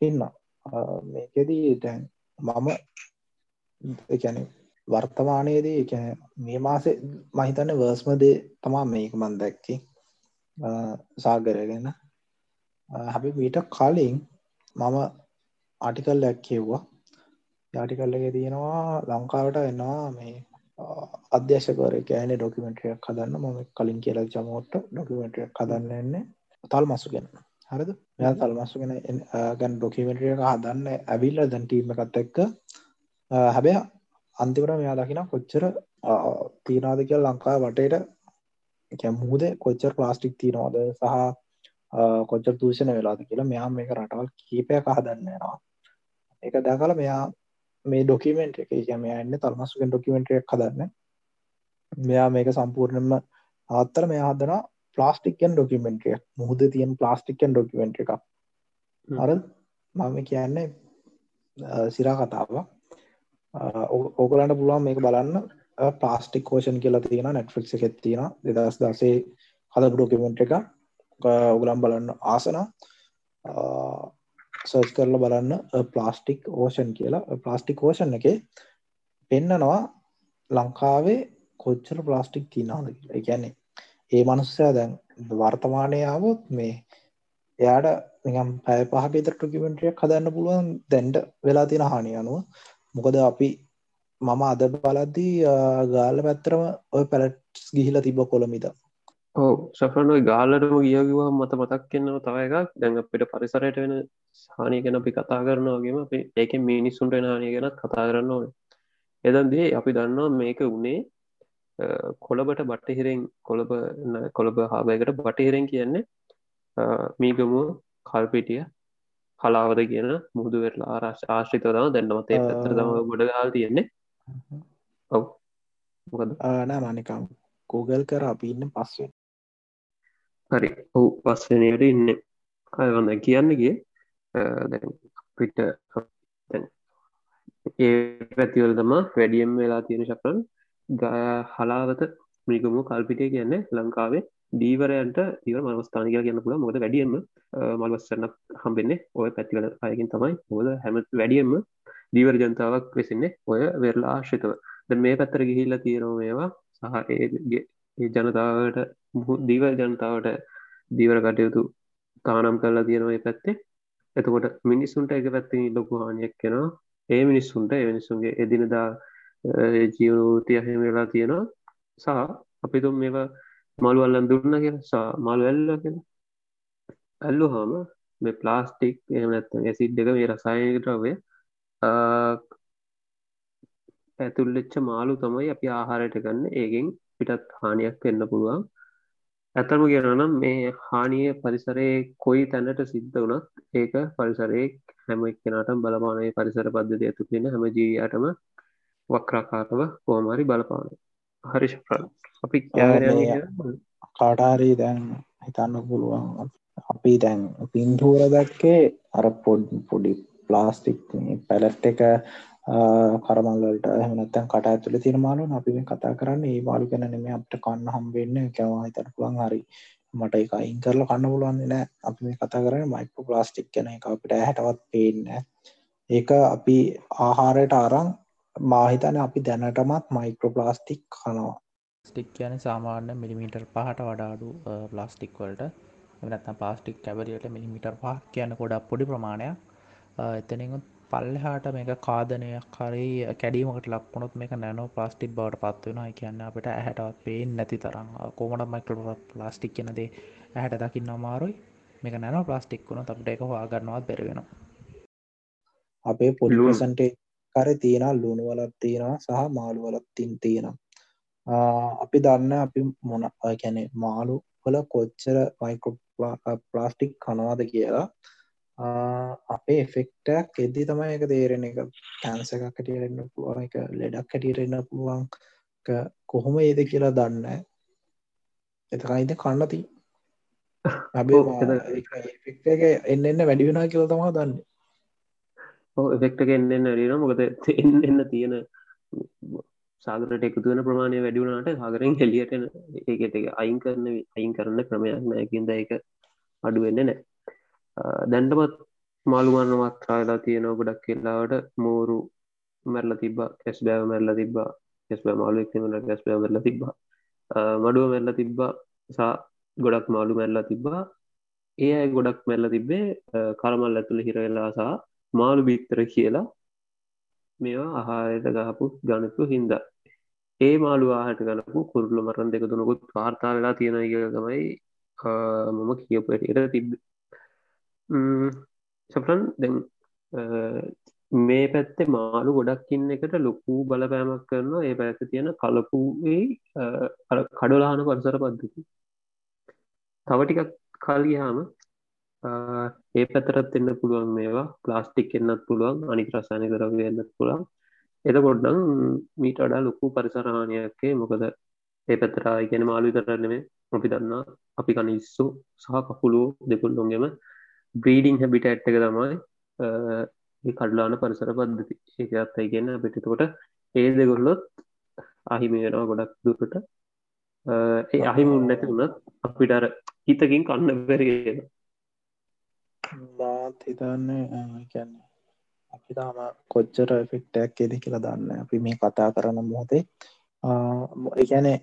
ඉන්න මේකෙදී දැන් මම එකැන වර්තමානයේදී එක මේ මාසේ මහිතන්න වර්ස්මදේ තමා මේක මන් දැක්කි. සාගරගෙන හැබි මීට කලින් මම ආටිකල් ඇක්කෙව්වා යාටිකල්ලගේ තියෙනවා ලංකාවට එන්නවා මේ අධ්‍යශකර කෑන ඩොකිමෙන්ට්‍රියක් හදන්න. මම කලින් කියලා ජමෝට්ට ඩොකිමෙන්ට්‍රියක් හදන්න එන්නේ තල් මසු ගැන. හරිද? මෙයා තල් මස්සු ගෙන ගැන් ඩොකිමෙන්ට්‍රියක හදන්න ඇවිල්ල දැන්ටීම එකත් එක්ක. හැබැ අන්තිවට මෙයා දකින කොච්චර තිීනාද කියල් ලංකා වටේට මුහද කොච්චර ප්ලාස්ටික් තියනවාද? සහ කොච්චර දූෂණ වෙලාද කියලා මෙයා මේක රටවල් කීපයක් හදන්නවා එක දැකල මෙයා මේ ඩොකිමෙන්ට් එක කියම එන්න තල්මස්සුගෙන් ඩොකිමෙන්ට්‍රයක් හදන්න. මෙයා මේක සම්පූර්ණයම අත්තර මෙයා හදන ප්ලාස්ටික්කන් ඩොකිමෙන්ට්‍රිය මුහද තියන් ප්ලාස්ටික්කන් ඩොකිමෙන්ට් එකක්. අර මම කියන්නේ සිරා කතාව ඕකලන්ට පුළුවන් මේක බලන්න. ප්ලාස්ටික් කෝෂන් කියලා තියෙන නැට්ෆික් එකෙත් තියෙන දෙදස් දසේ හදපු ඩොකිමෙන්ට් එක ඔගලම් බලන්න ආසන. සර්ච් කරල බලන්න ප්ලාස්ටික් ඕෂන් කියලා. ප්ලාස්ටික් ඕෂන් එක පෙන්නනවා ලංකාවේ කොච්චර ප්ලාස්ටික් තිනාද කියලා. ගැන්නේ ඒ මනුස්සයා දැන් වර්තමානයාවොත් මේ එයාට නිකම් පැය පහක තර ටකිමෙන්ට්‍රියක් හදන්න පුළුවන් දැන්ඩ වෙලා තියෙන හානි අනුව. මොකද අපි මම අද බලද්දී ගාල පැත්තරම ඔය පැලට්ස් ගිහිල තිබ කොළමිද ඕ සෆරනොයි ගාලටම ගියකිවා මත මතක් කියන්නව තව එකක්. දැන් අපිට පරිසරයට වෙන හානි ගැන අපි කතා කරනවාගේම අපි ඒක මිනිස්සුන්ට නානය ගැනත් කතා කරන්න ඕන. එදන්දේ අපි දන්නවා මේක වනේ කොළබට බට්ටහිරෙන් කොළඹ කොළඹ හාබයකට බටහිරෙන් කියන්නේ මීගමුව කල්පිටිය කලාවද කියන මුහුදු වෙටලා ආරශ ආශ්‍රිතව දම දැන්නමත පත්තර තම ගොඩ ගාල් තියෙන්නේ. ඔව්. මොකද නෑ මනිකම් කෝගල් කර අපි ඉන්න පස්සේ හරි. ඔහු පස්සනයට ඉන්න. අයවන්න කියන්නගේ පිට ඒ පැතිවල තම වැඩියම් වෙලා තියෙන ශක්‍රන් හලාවත මිගමු කල්පිටය කියන්න ලංකාවේ දීවරයන්ට දීව මස්ථාන කිය කියන්න පුළ මොද වැඩියම මල්වස්සන්න හම්බෙන්නේ ඔය පැතිවල අයකින් තමයි. හොද හැම වැඩියම්ම දීවර ජනතාවක් වෙසින්නේ ඔය වෙරලා ආශ්‍රිතව. ද මේ පැත්තර ගිහිල්ල තියෙනවා මේවා. සහ ඒ ජනතාවට දීවල් ජනතාවට දීවර කටයුතු තානම් කරලා තියෙනවා පැත්තේ. එතකොට මිනිස්සුන්ට එක පැත්තිනි ලොකු හානියක් කෙනවා ඒ මිනිස්සුන්ට එමිනිස්සුන්ගේ එදිනදා ජීවනූතිය අහෙම වෙලා තියෙනවා. සහ අපිතුම් මේවා මළු අල්ලන් දුන්න කිය සා මළු ඇල්ල කියෙන ඇල්ලු හාම මේ ප්ලාස්ටික් එමනැත්ත ඇසිඩ් එක මේ රසායනකටවේ ඇතුල්ලෙච්ච මාලු තමයි අපි ආහාරයට ගන්න. ඒගෙන් පිටත් හානියක් වෙන්න පුළුවන්. ඇතරම කියනනම් මේ හානිය පරිසරයේ කොයි තැනට සිද්ධ වනත් ඒක පරිසරයේ හැම එක්කෙනටම් බලපානය පරිසර පද්ධති ඇතු තියෙන හැම ජීවියටම වක්‍රාකාරව කෝමරි බලපාන හරිශප්‍රන් අපි කාටාරී දැන් හිතන්න පුළුවන්. අපි දැන් පින්තූර දැක්කේ අර පොඩ් පොඩි ප්ලාස්ටික් පැලට් එක කරමල්ලට හමනත්තන් කට ඇතුල තිර මාලු අපි මේ කතා කරන්න ඒ මාලු ගැන නෙම අපට කන්න හම්බෙන්න කැවා හිතට පුළන් හරි මට එක අයින් කරලා කන්න පුළුවන් නෑ. අපි මේ කතා කරන මයිකෝ ප්ලාස්ටික් ගැන එක අපිට හැටවත් පේන්න ඒක අපි ආහාරයට අරං මාහිතන අපි දැනටමත් මයික්‍රෝ ප්ලාස්ටික් කනවා. ස්ටික් කියන සාමාන්‍ය මිලිමීටර් පහට වඩාඩු ප්ලාස්ටික් වලට. එනත්න ප්ලාස්ටික් කැබරියට මිලිමිටර් පහ කියන්න ගොඩක් පොඩි ප්‍රමාණයක්. එතනින් පල්ලහාට මේක කාදනයක් කරි කැඩීමකට ලක්වුණොත් මේක නැනෝ ප්ලාස්ටික් බවට පත්වෙන කියන්න අපට ඇහැටවත් පේෙන් නැති තරම්. කොමට මයිකල ප්ලාස්ටික් කියනදේ ඇහැට දකින්න අමාරුයි? මේක නැනෝ ප්ලාස්ටික් වුණ අපට එක හවාගන්නවත් බැරවෙන අපේ පොලිසන්ටේ කර තියෙන ලුණුවලත් තියෙනවා සහ මාළුවලත් තින් තියෙනවා. අපි දන්න අපි මොන කැනෙ මාළු වල කොච්චර මයිකෝ ප්ලාස්ටික් කනවාද කියලා. අපේ එෆෙක්ටක් එද්දි තමයි එක තේරෙන එක කැන්ස එකක් කටියරන්න පුළුවන් එක ලෙඩක් කටියරෙන්න පුළුවන්. කොහොම ඒද කියලා දන්න එතකයිද කන්නති ඇබේ එන්න එන්න වැඩිවෙන කියලා තමා දන්න එෆෙක්ට එන්න රීන මොකද එන්න එන්න තියෙන සාගරට එකතුවන ප්‍රමාණය වැඩිවුණට හගරෙන් හෙලියට ඒකට එක අයින් කරන අයින් කරන්න ක්‍රමයක් නෑකින්ද එක අඩුවෙන්න නෑ දැන්ටමත් මාළුමන්න මත්‍රාලා තියෙනව ගොඩක් කෙල්ලාවට මෝරු මැරල තිබ කෙස් බෑව මැරල තිබා කෙස් බෑ මාලුවෙක් වන කෙස් බෑ මැරල තිබා මඩුව මැරල තිබ්බා සා ගොඩක් මාළු මැරලා තිබ්බා. ඒ අය ගොඩක් මැල්ල තිබ්බේ කරමල් ඇතුළ හිරවෙලාසා මාළු බිත්තර කියලා මේවා ආහාරයට ගහපු ගණතු හින්දා. ඒ මාළු ආහට ගලපු කුරුල්ල මරන් දෙක දුනකුත් වාර්තා වෙලා තියෙන එක තමයි මම කියපට තිබ්බ. සෆරන් දැන් මේ පැත්තේ මාළු ගොඩක්කින්න එකට ලොකු බලපෑමක් කරනවා. ඒ පැත්ත තියෙන කලපුේ කඩලාහන පරිසර පද්ධති තව ටිකක් කල්ගහාම ඒ පැතරත් එන්න පුළුවන් මේවා. ප්ලාස්ටික් එන්නත් පුළුවන් අනික රසායන කරව එන්නත් පුළුවන්. එතකොට්නම් මීට අඩා ලොකු පරිසරහානයක්කේ මොකද ඒ පැතරා ඉගෙන මාලු කරන්නෙමේ අපි දන්නා අපි කනිස්සු සහ කකුලු දෙකුල්ලොන්ගෙම බ්‍රීඩිං හැබිට ඇට් එක තමයි කඩලාන පරිසර පද්ධති. ඒක අත්තයි කියන්න පිටිතකොට ඒ දෙගොල්ලොත් අහිමි වෙනවා ගොඩක් දුරට. ඒ අහිමුන් නැති වුණත් අපිට අර හිතකින් කන්න බැරගෙන මාත් හිතන්නේ කියන්නේ අපි තාම කොච්චර ෆෙක්ටක් එද කියලා දන්න අපි මේ කතා කරන මොහොතේ. ඒැනේ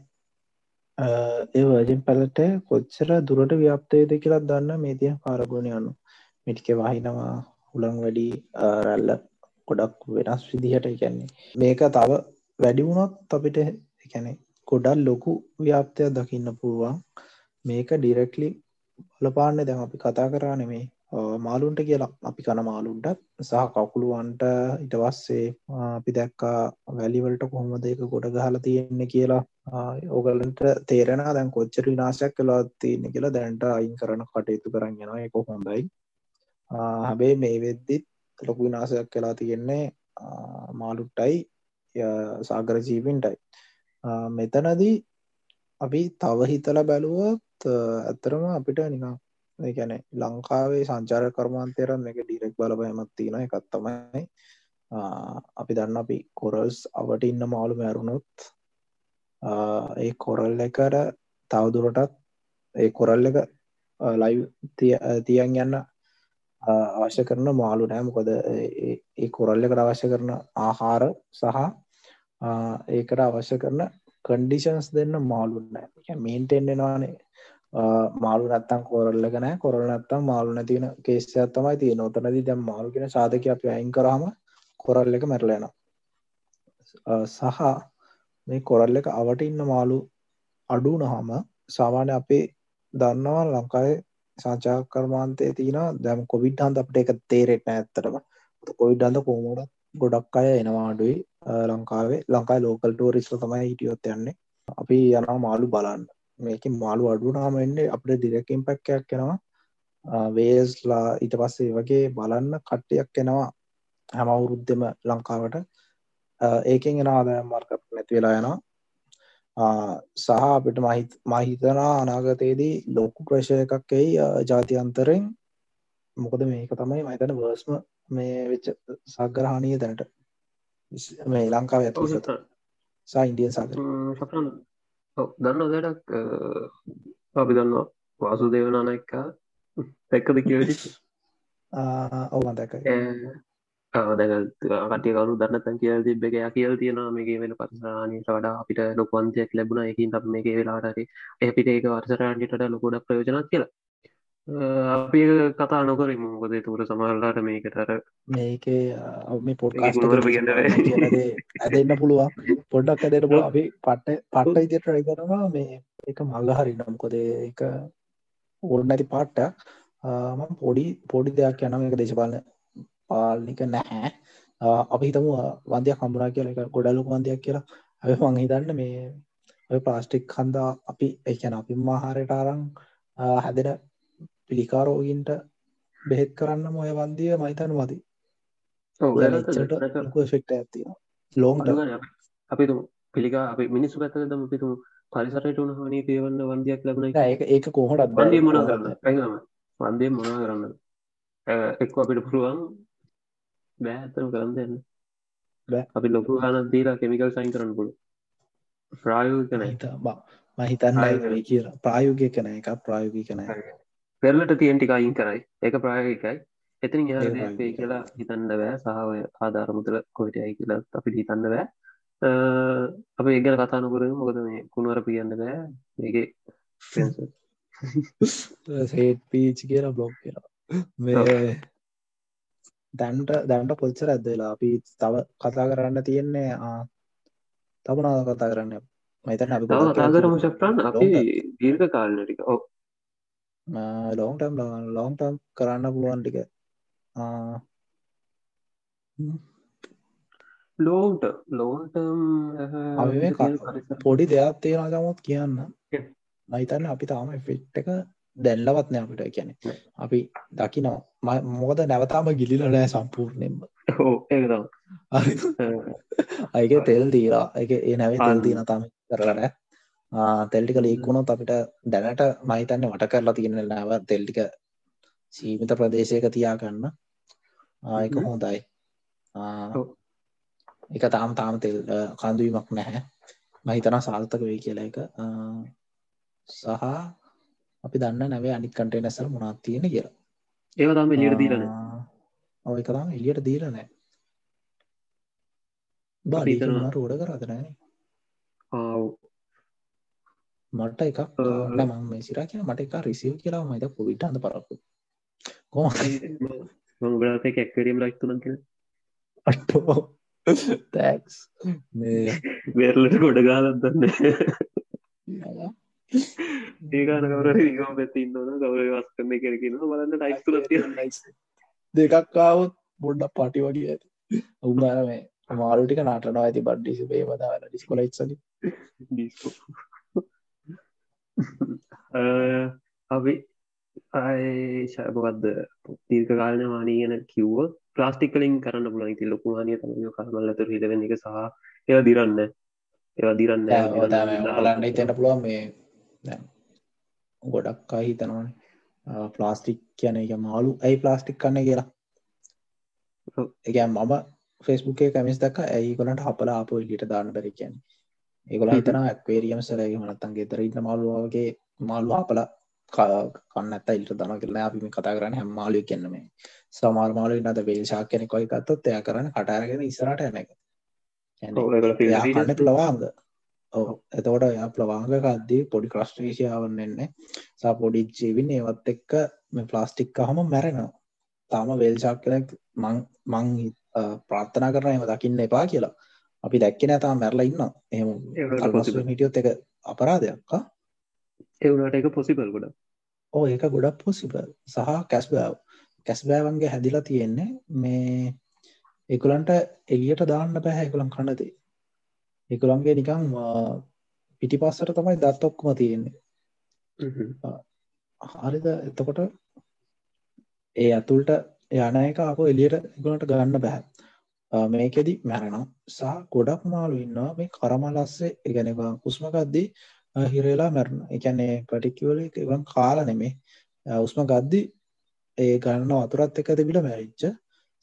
ඒ වර්ජන් පැලට කොච්චර දුරට ව්‍යප්තයද කියලා දන්න මේ තිය කාරගුණ යනු මිටික වහිනවා හුළං වැඩි රැල්ල ගොඩක් වෙනස් විදිහට කියන්නේ මේක තව වැඩි වුණොත් අපිට එකැනෙ ගොඩල් ලොකු ව්‍යාප්තයක් දකින්න පුළුවන්. මේක ඩිරෙක්ලි බලපාන්න දැන් අපි කතා කරා නෙමේ මාලුන්ට කියලා අපි කන මාලුන්ට සහ කකුළුවන්ට ඉට වස්සේ අපි දැක්කා වැලිවලට කොහොමද එක ගොඩ ගහල තියෙන්නේ කියලා. ඕගලන්ට තේරෙන දැන් කොච්චර විනාශයක් කලා තියන්න කියලා. දැන්ට අයින් කරන කටයුතු කරන්නවා එක හොඳයි. හැබේ මේ වෙද්දිත් ලොකු විනාශයක් කලා තියෙන්නේ මාලුට්ටයි සාගර ජීවින්ටයි. මෙතනදී අපි තව හිතල බැලුවොත් ඇත්තරම අපිට නිකම් ගැන ලංකාවේ සංචාර කර්මාන්තයරන් එක ඩිරෙක් බලපයමත් තියෙන එකත් තමයි අපි දන්න අපි කොරල්ස් අවට ඉන්න මාළු මැරුණොත් ඒ කොරල් එකට තවදුරටත් ඒ කොරල් එක ලයි තියන් යන්න අවශ්‍ය කරන මාළු නෑ. මොකද ඒ කොරල් එකට අවශ්‍ය කරන ආහාර සහ ඒකට අවශ්‍ය කරන කන්ඩිෂන්ස් දෙන්න මාළුන්න මේන්ටෙන්න්නවානේ මාළු නැත්තම් කොරල්ලක නෑ. කොරල් නැත්තම් මාළු නැතින කේෂයක් තමයි තිය නොතනද දැම් මාළු කියෙන සාධක අපි අයින් කරහම කොරල් එක මැරලෙන සහ මේ කොරල් එක අවට ඉන්න මාළු අඩු නහම සාමාන්‍ය අපේ දන්නවා ලංකාවේ සංචා කර්මාන්තය තින දැම් කොවිඩ් හන්ද අපට එක තේරෙට ඇත්තරම කොවිඩ් අන්ද කෝමෝඩ ගොඩක් අය එනවාඩුයි ලංකාවේ. ලංකායි ලෝකල් ටෝරිස්ල තමයි හිටියොත් යන්නේ. අපි යනවා මාළු බලන්න. මේක මාළු අඩුනාම එන්නේ අපට ඩිරකින් පැක්කයක් කෙනවා වේස්ලා ඊට පස්සේ වගේ බලන්න කට්ටයක් එනවා හැම අවුරුද්ධම ලංකාවට. ඒකෙන් එෙන ආදායම් මාර්කට් නැති වෙලා යනවා. සහ අපිට මහිතනා අනාගතයේදී ලොකු ප්‍රශය එකක් එයි ජාතියන්තරෙන් මොකද මේක තමයි මහිතන වර්ස්ම මේ වෙච්ච සග්‍රහණය දැනට. මේ ලංකාව ඇතු සා ඉන්දියන් සාගර දන්න දෙඩක් අපි දන්නවා වාසු දේවනාන එක දැක්කද කියවටි ඔවන් දැක දැ කටිය කවරු දන්න තැන් කියල් තිබ එක කියල් තියෙන මේගේ වෙන පරිසානයට වඩා අපිට ලොකවන්තයක් ලැබුණ එකින් අප මේක වෙලාටරේ එපිට ඒක වර්සරන්ටට ලොකොඩ ප්‍රයෝජනක් කියලා අපි කතා නොකරමු. මොකද තුර සමහල්ලාට මේකටර මේකේ මේ බෑ. ඇදන්න පුළුවන්. පොඩ්ඩක් ඇදට පුල අපි පට්ට පට්ට ඉදිට රයි කරනවා. මේ එක මල්ල හරි නම්කොද එක ඕල් නැති පාට්ට ම පොඩි පොඩි දෙයක් යනම එක දේශපාලන පාලනික නැහැ. අපි හිතම වන්දයක් කම්බුණා කියලා. එක ගොඩලුක වන්දයක් කියලා. ඇ මං හිතන්න මේ ඔය ප්ලාස්ටික් කන්දා අපි එකන අපි මාහාරයට අරං හැදෙන පිළිකාරෝගින්ට බෙහෙත් කරන්න මොය වන්දිය මහිතන මති ෆෙක්ට ඇති ලෝන්ට අපි පිළිකා අපි මිනිස්සු පැත්තදම පිතුම පරිසරයට උන හනි පේවන්න වන්දයක් ලබන ඒක ඒක කොහොටත් වන්දේ මොන කරන්න පැම වන්දේ මොනා කරන්න එක් අපිට පුළුවන් බෑත්තම කරන්න දෙන්න. බෑ. අපි ලොකු දීලා කෙමිකල් සයින් කරන්න පුළු ප්‍රායෝගකන මහිතන්න කියලා. ප්‍රායෝගය කන එක ප්‍රායෝගී කන පෙරලට තියෙන්ටික අයින් කරයි. ඒක ප්‍රායෝගිකයි. එතින් ේ කියලා හිතන්න බෑ. සහය ආධාරමුතල කොයිටයි කියලා අපි හිතන්න බෑ. අප ඒගන කතානකර මොකද මේ කුණුවර පියන්න බෑ. ඒගේ සේට් පීච් කියලා බ්ලොග් කියලා. මේ දැන්ට දැන්ට පොච්චර ඇදවෙලා අපි තව කතා කරන්න තියෙන්නේ තබනාද කතා කරන්න? මතන අපි තාදරම ශප්‍රන් අපි දීර්ඝ කාලනටික ඔ ලෝන්ටම් ලෝන්ටම් කරන්න පුළුවන් ටික. ලෝන්ට ලෝන්ට පොඩි දෙයක් තියෙන ගමුත් කියන්න. මහිතන්න අපි තාම ෆෙක්් එක දැල්ලවත්න අපිට. කියැනෙ අපි දකිනවා. මොකද නැවතාම ගිලිල නෑ සම්පූර්ණයෙන්ම. අයක තෙල් දීලා එක ඒ නැවේ තෙල් දීන තම කරලට තෙල්ටික ලීකුණොත් අපිට දැනට මහිතන්න වට කරලා තියෙන නැව තෙල්ටික සීමිත ප්‍රදේශයක තියාගන්න ආයක හොඳයි. එක තාම් තාම තෙල් කන්දුවීමක් නැහැ. මහිතනා සාර්ථක වේ කියලා එක සහ අපි දන්න නැවේ අනික් කටේනසල් මොනත් තියෙන කියලා. ඒව තම එලියට දීලන ඔය කරම් එලියට දීල නෑ බාඩීතනට ෝඩ කරදනෑ මට එකක් මම මේ සිරා කිය මට එක රිසිව කියලා මයිත පොවිට අඳ පරක්කු. කොම මංගලත කැක්කරීම ලයිතුන කිය අටෝ තැක්ස්. වෙරලට ගොඩ ගාලත්දන්න ඒකාන කවර ගම පැති ඉන්නවන ගවර වස් කරන කරකින බලන්න ටයිස්තුල දෙකක්කාවත් බොඩ්ඩක් පටි වගේ ඇති. උගර මේ මාරුටික නටනවා ඇති බඩ්ඩිසි පේ වදාල ඩිස්කොල ඉත්සල අපි අයශයපකක්ද තීර්ක කාලන මානීගන කිව්ව ප්ලාස්ටිකලින් කරන්න පුලන් ති ලොකු හනිය තම කරමල්ලතුර හිටවෙන්න එක සහ ඒව දිරන්න. ඒවා දිරන්න. ලන්න තැන පුළුවන් මේ ගොඩක් අයි හිතනවන ප්ලාස්ටික් කියන එක මාලු ඇයි ප්ලාස්ටික් කන්න කියලා. එක මම ෆෙස්බුකේ කැමිස් දක් ඇයි කොලට හපලා අප ඉලිට දාන්න බැරි කියන ඒගොල හිතන ඇක්වේරියම් සරගේ මනත්තන්ගේ තරන්න මාළුවගේ මාල්ු අපල කන්න ඇත ඉල්ට දන කරලා අපිම කතා කරන්න හැම මාලු කියන්නම සමාල් මාලු නද වේශා කෙනෙ කොයි කත්තොත් එය කරන්න කටාරගෙන ඉස්රට එන එක. ලවාග එතකොට එයා ප්ලවාංගකක්දී පොඩි ක්‍රස්ට්‍රේෂයාවන්න එන්නේ. සා පොඩි ජීවින් ඒවත් එක්ක මේ ප්ලාස්ටික් හම මැරෙනවා. තාම වේල්ශක් කෙනෙක් මං මං ප්‍රාර්ථනා කරන එම දකින්න එපා කියලා අපි දැක්ක නෑතා මැරලා ඉන්න එහම හිටියොත් එක අපරාධයක් එවුණට එක පොසිබල් ගොඩ ඕ ඒක ගොඩක් පොසිබල් සහ කැස්බෑව්. කැස්බෑවන්ගේ හැදිලා තියෙන්නේ මේ එකුලන්ට එලියට දාන්න පැහැ එකුලන් කන්නදේ එකුළන්ගේ නිකං පිටි පස්සට තමයි දත් ඔක්කොම තියෙන්නේ. හරිද? එතකොට ඒ ඇතුල්ට යන එක අප එලියට එකුලට ගන්න බැහැ මේකෙදි මැරෙනම් සහ ගොඩක් මාලු ඉන්නවා. මේ කරමලස්සේ එකනවා කුස්මකක්දී හිරේලා මැරණ එකන්නේ පටිකිවල එකන් කාල නෙමේ උස්ම ගද්දි ඒ ගන්න වතුරත් එක තිබිට මැරිච්ච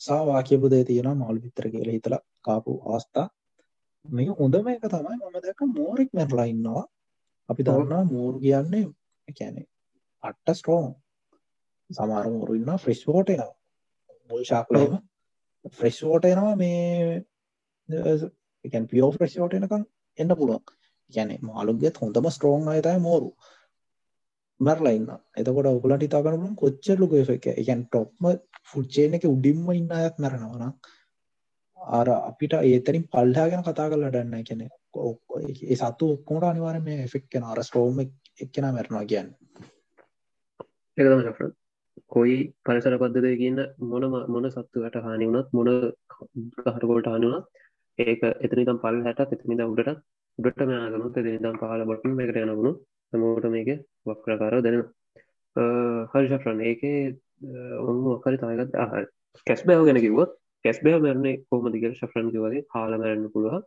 සාවා කියපුදේ තියෙන මවල් විතර කියල හිතලා කාපු අවස්ථා. මේ හොඳම එක තමයි මම දැක මෝරෙක් මැරලා ඉන්නවා. අපි දන්නා මෝර් කියන්නේ කැනෙ අට්ට ස්ට්‍රෝන් සමාර මෝරු ඉන්න ෆ්‍රෙස්් ෝට එනවා මුල් ශාක්ලම. ෆ්‍රෙස්් ෝට එනවා මේ පියෝ ෆ්‍රෙස්් ෝට එනකම් එන්න පුළුවන්. ගැන මාළුගෙත් හොඳම ස්ට්‍රෝන් අයතයි මෝරු. මැරලා ඉන්න. එතකොට ඔගලට හිතාගන්න කොච්චර ලොකු එක එකන් ටොප්ම ෆුඩ්චේන එක උඩින්ම ඉන්න අයත් මැරෙනවනම් අර අපිට ඒතරින් පල්හා ගැන කතා කරලා ඩන්න කියන ඒ සතු ඔක්කොමට අනිවාර මේ එෆෙක් කෙන අර ස්ටෝම එක්කෙන මැරනවා කියන්න. එකතම ශෆ්‍රන් කොයි පරිසර පද්ධතිය කියන්න මොන මොන සත්තුවට හානි වුණත් මොන කහටකොල්ට හනුනත් ඒක එතනිතම් පල් හැට එතනිද උඩට උඩට මයාගනුත් එතනිතම් පහල බොටන් එකට යනගුණු මෝට මේක වක්‍රකාර දෙන හරිශෆ්‍රන් ඒක ඔන්න මොකරි තායගත් ආහර කැස් බෑව ගැන කිවොත් කැස් බෑ මරන්නේ කෝමදිගල් ශෆ්‍රන්ක වගේ හාල මරන්න පුළුව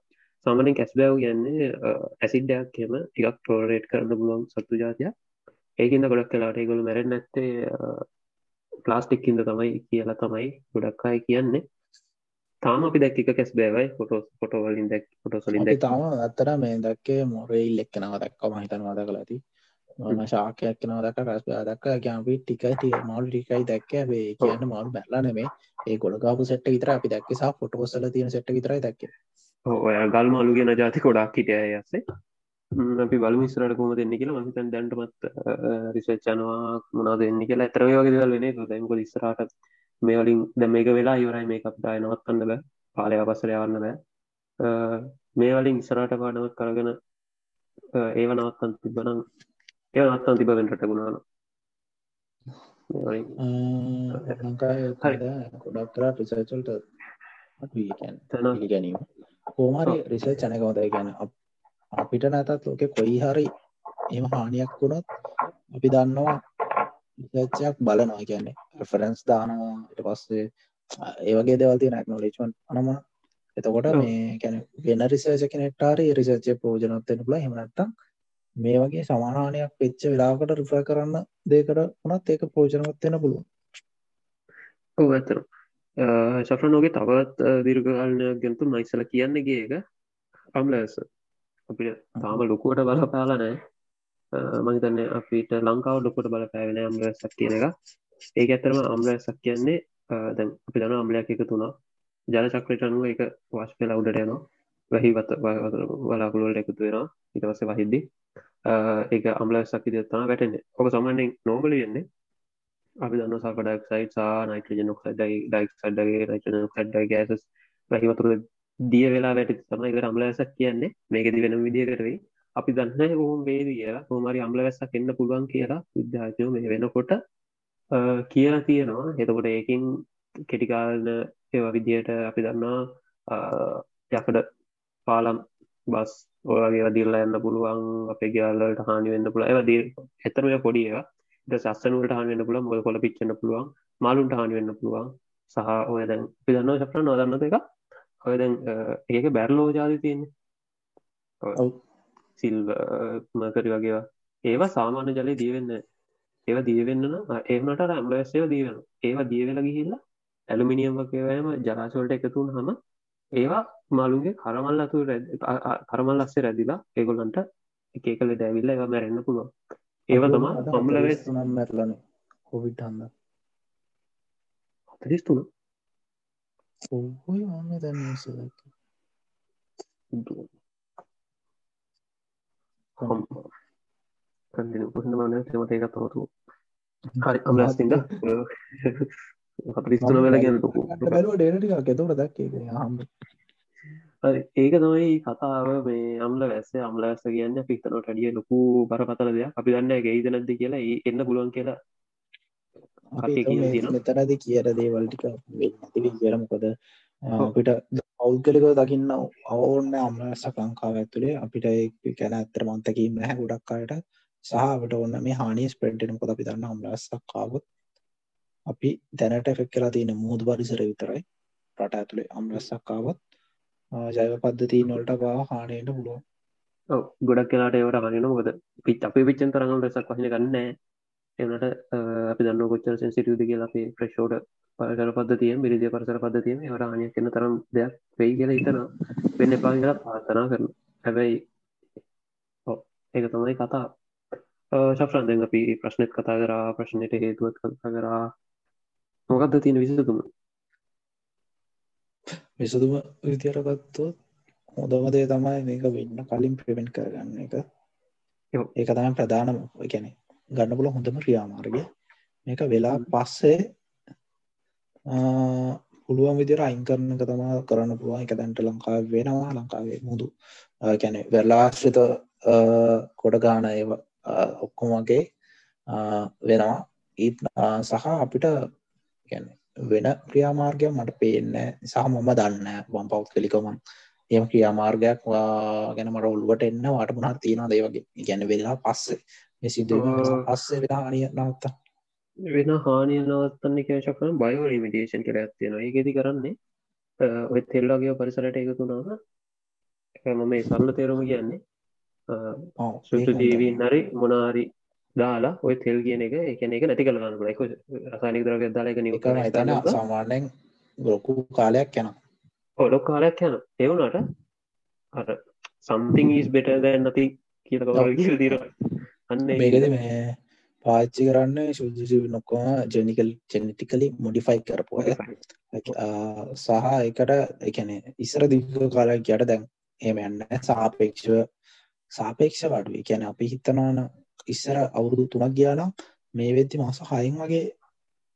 සාමනින් කැස් බෑව් කියන්නේ ඇසිඩ්ඩයක් කියම ටිකක් ටෝරේට් කරන්න පුළුවන් සත්තු ජාතිය ඒකන්න ගොඩක් කලාට ඒගොල මැරෙන් නැත්තේ ප්ලාස්ටික්කින්ද තමයි කියලා තමයි ගොඩක් අය කියන්නේ. තාම අපි දැක්ක කැස් බෑවයි ෆොටෝ ෆොටෝවලින් දැක් ෆොටෝසලින් දැක් තාම අත්තර මේ දක්කේ මොරෙල් එක්කෙනව දක්කම හිතනවාද කලා ඇති. ම ශාකයක් කෙනව දක් රස් දක් ගැම්පි ටිකයි මල් ටිකයි දැක්ක. බේ කියන්න මාරු බැල්ලා නෙමේ ඒ ගොඩකාපු සෙට්ට විතර අපි දැක්කෙසා ෆොටෝසල තියෙන සෙට්ට විතරයි දැක්ක. ඔය ගල් මලු ගෙන ජාති කොඩක් හිටය ඇසේ අපි බල මිස්රට කොම දෙන්න කියලා. මහිතන් දැන්ටමත් රිසච්චනවා මොනා දෙන්න කියලා. ඇතර වගේ දල් වෙන දැමක ඉස්රට මේවලින් දැ මේක වෙලා ඉවරයි මේ අපිටය නවත්තන්න බෑ. පාලය අවසර යවන්න බෑ. මේවලින් ඉස්සරට පාඩවත් කරගෙන ඒව නවත්තන් තිබනම් ඒ නවත්තන් තිබ වෙන්ට ගුණාන ගොඩක්තරා රිසර්චල්ට ගැනීම කෝමරි රිසර් චනකවතයි ගැන අපිට නැතත් ලෝක කොයි හරි එම හානියක් වුණොත් අපි දන්නවා රිසර්චයක් බලනවා. කියන්නේ රෆරන්ස් දානවා. ඉට පස්සේ ඒවගේ දෙවල්ති නැක්නොලේචන් අනම එතකොට මේ කැන වෙන රිසර්ච කෙනෙක්ටාරි රිසර්චය පෝජනත්වෙන පුල හෙමනත්තම් මේ වගේ සමානානයක් පෙච්ච වෙලාකට රිෆ කරන්න දේකට වනත් ඒක පෝජනත්වෙන පුළුවන්. ඔව ඇතර ශෆ්‍රනෝගේ තවත් දිර්ගාලනයක් ගැතු මයිසල කියන්නගේ එක අම්ලස අපිට තාම ලොකුවට බලපාලනෑ මහිතන්නේ අපිට ලංකාව ලොකොට බල පැවෙන අම්ලසක් කියන එක. ඒක ඇතරම අම්ලසක් කියන්නේ දැන් අපි දන අම්ලයක් එක තුනා ජල චක්‍රට අනුව එක වශ් පෙලා උඩට යනවා. වැහිවත වලාකුළුවලට එකතු වෙනවා. ඉටවස වහිද්දි ඒක අම්ලසක් ඉදත්තා වැටෙන්නේ. ඕක සමන්නෙන් නෝබල වෙන්නේ අපි දන්න සල්පඩක් සයිට සා නයිටජන ක්සඩයි ඩයික් සඩ්ඩගේ රචන සඩ්ඩයි ගෑසස් වැහිවතුර දිය වෙලා වැට තමයි එක අම්ලසක් කියන්නේ. මේකෙති වෙන විදිහකරවෙයි අපි දන්න ඔහුම් වේද කියලා. හෝමරි අම්ලවැස්සක් එන්න පුළුවන් කියලා විද්‍යාචයෝ මේ වෙනකොට කියලා තියෙනවා. එතකොට ඒකින් කෙටිකාලන ඒවා විදියට අපි දන්නවා යකඩ පාලම් බස් ඔයගේ වදිරලා යන්න පුළුවන් අපේ ගයාල්ලට හානි වෙන්න පුළ ඒවදී එතරම පොඩි ඒවා. ද සස්සනුවට හාන වෙන්න පුළ මොල කොල පිච්චන්න පුළුවන් මාලුන්ට හානි වෙන්න පුළුවන් සහ ඔය දැන් අපි දන්නවා ශප්‍ර නොදන්නත එක ඔය දැන් ඒක බැරලෝ ජාති තියන්නේ. සිල්ව මකරි වගේවා ඒවා. සාමාන්‍ය ජලය දීවෙන්න ඒවා දීවෙන්න ඒමට ඇම්ලස්යව දීවෙන ඒවා දීවෙල ගිහිල්ලා ඇලුමිනියම් වගේවයම ජලාශවලට එකතුන් හම ඒවා මලුගේ කරමල් අතු කරමල් ලස්සේ රැදිලා ඒගොල්ලන්ට එක කල ඩැවිල්ල ඒවා මැරෙන්න්න පුළුව ඒව තම පම්ලවෙස් නම් මැරලන කොවිට හන්න හතරිස්තුන ඔහොයි මම දැන් කඳන පුහන්න මන මට එක තවතු හරි අමලස්තිද හතරිස්තුන වෙල ගැන ඩේනටික කෙතවට දැක්කේ හම් ඒක තමයි කතාව මේ අම්ල වැස්ස අම්ල වැස්ස කියන්න පික්තනට ටිය ලොකු බරපතල දෙයක් අපි දන්න ගෙයිද නැද කියලා එන්න පුළුවන් කියලා මෙතරද කියට දේවල්ටික වෙන්නතිවි කියරමකොද අපිට පෞද්ගලික දකින්න අවෝන්න අම්ලසක් ලංකාව ඇතුළේ අපිට කැන ඇත්තර මන්තකීම නැහැ ගොඩක් අයට. සහට ඔන්න මේ හානි ස්පෙන්ටෙන කොද අපි දන්න අම්ලස්සක්කාවත් අපි දැනට එෆෙක් කියලා තියෙන මුහුදු පරිසර විතරයි රට ඇතුළේ අම්ලස්සක්කාවත් ජයව පද්ධතිී නොල්ට පා හානයට පුළුවන්. ගොඩක් කියලාට ඒවට හගෙන මොකද පිත් අපේ පිච්චන් තරඟ රෙසක් වහන ගන්න එනට අපි දන්න කොච්චර සෙන්සිටියද කියලා අපේ ප්‍රශෝඩ පරසර පද්ධතිය බිරිදිය පරසර පද්ධතියම වට හනය කන්න තරම් දෙයක් වෙයි කියලා හිතන වෙන්න එපා කියලා පාතනා කරන හැබැයි ඒක තමයි කතා ශප්‍රන්දෙන් අපි ප්‍රශ්නත් කතා කරා ප්‍රශ්නයට හේතුවත් කතා කරා. මොකක්ද තියෙන විසතුම විසදුම විදිරගත්තොත් හොඳමදේ තමයි මේක වෙන්න කලින් ප්‍රවෙන්් කරගන්න එක. ඒක තමයි ප්‍රධානම ගැන ගන්න පුල හොඳම ක්‍රියාමාර්ගය. මේක වෙලා පස්සේ පුළුවන් විදිර අයින් කරන එක තමා කරන්න පුළුවන්. එක දැන්ට ලංකාව වෙනවා. ලංකාවේ මුදු කැන වෙරලාශ්‍රිත කොඩ ගාන ඒ ඔක්කොමගේ වෙනවා. ඒත් සහ අපිට වෙන ක්‍රියාමාර්ගය මට පේන්න නිසා මම දන්න වම් පව් කලිකමන් එම ක්‍රියාමාර්ගයක් ගැන මට ඔල්ුවට එන්න වාට මුණහත් තියෙනවා දේවගේ ගැන වෙලා පස්සේ සිදු පස්සේ වෙලා අනිය නවත්තා. වෙන හානිය නවත්තන්න කේශක් කරන බයෝ ලිමිටේෂන් කර ඇත්තියෙන ඒගෙති කරන්නේ ඔය තෙල්ලාගේ පරිසරට එකතුනාව මම මේ සරල තේරුම කියන්නේ සුතු ජීවීන් හරි මොනාරි දාලා ඔය තෙල් කියන එක එකන එක නැති කළගන්න එක රසානික දරග දාලා එක නික තන සාමාන්‍යෙන් ගොකු කාලයක් යන ඔලොක් කාලයක් යන එවුණට අර සම්තිං ස් බෙට දැන් නති කියල කවර කියල දීර අන්න මේකද මේ පාච්චි කරන්න සුදුසි නොක්කම ජනිකල් ජෙනටිකලි මොඩිෆයි කරපුය සහ එකට එකන ඉස්සර දිග කාලක් යට දැන් එම යන්න සාපේක්ෂව සාපේක්ෂ වඩුව. කියන අපි හිතනවාන ඉස්සර අවුරුදු තුනක් ගියානම් මේ වෙද්දි මාස හයින් වගේ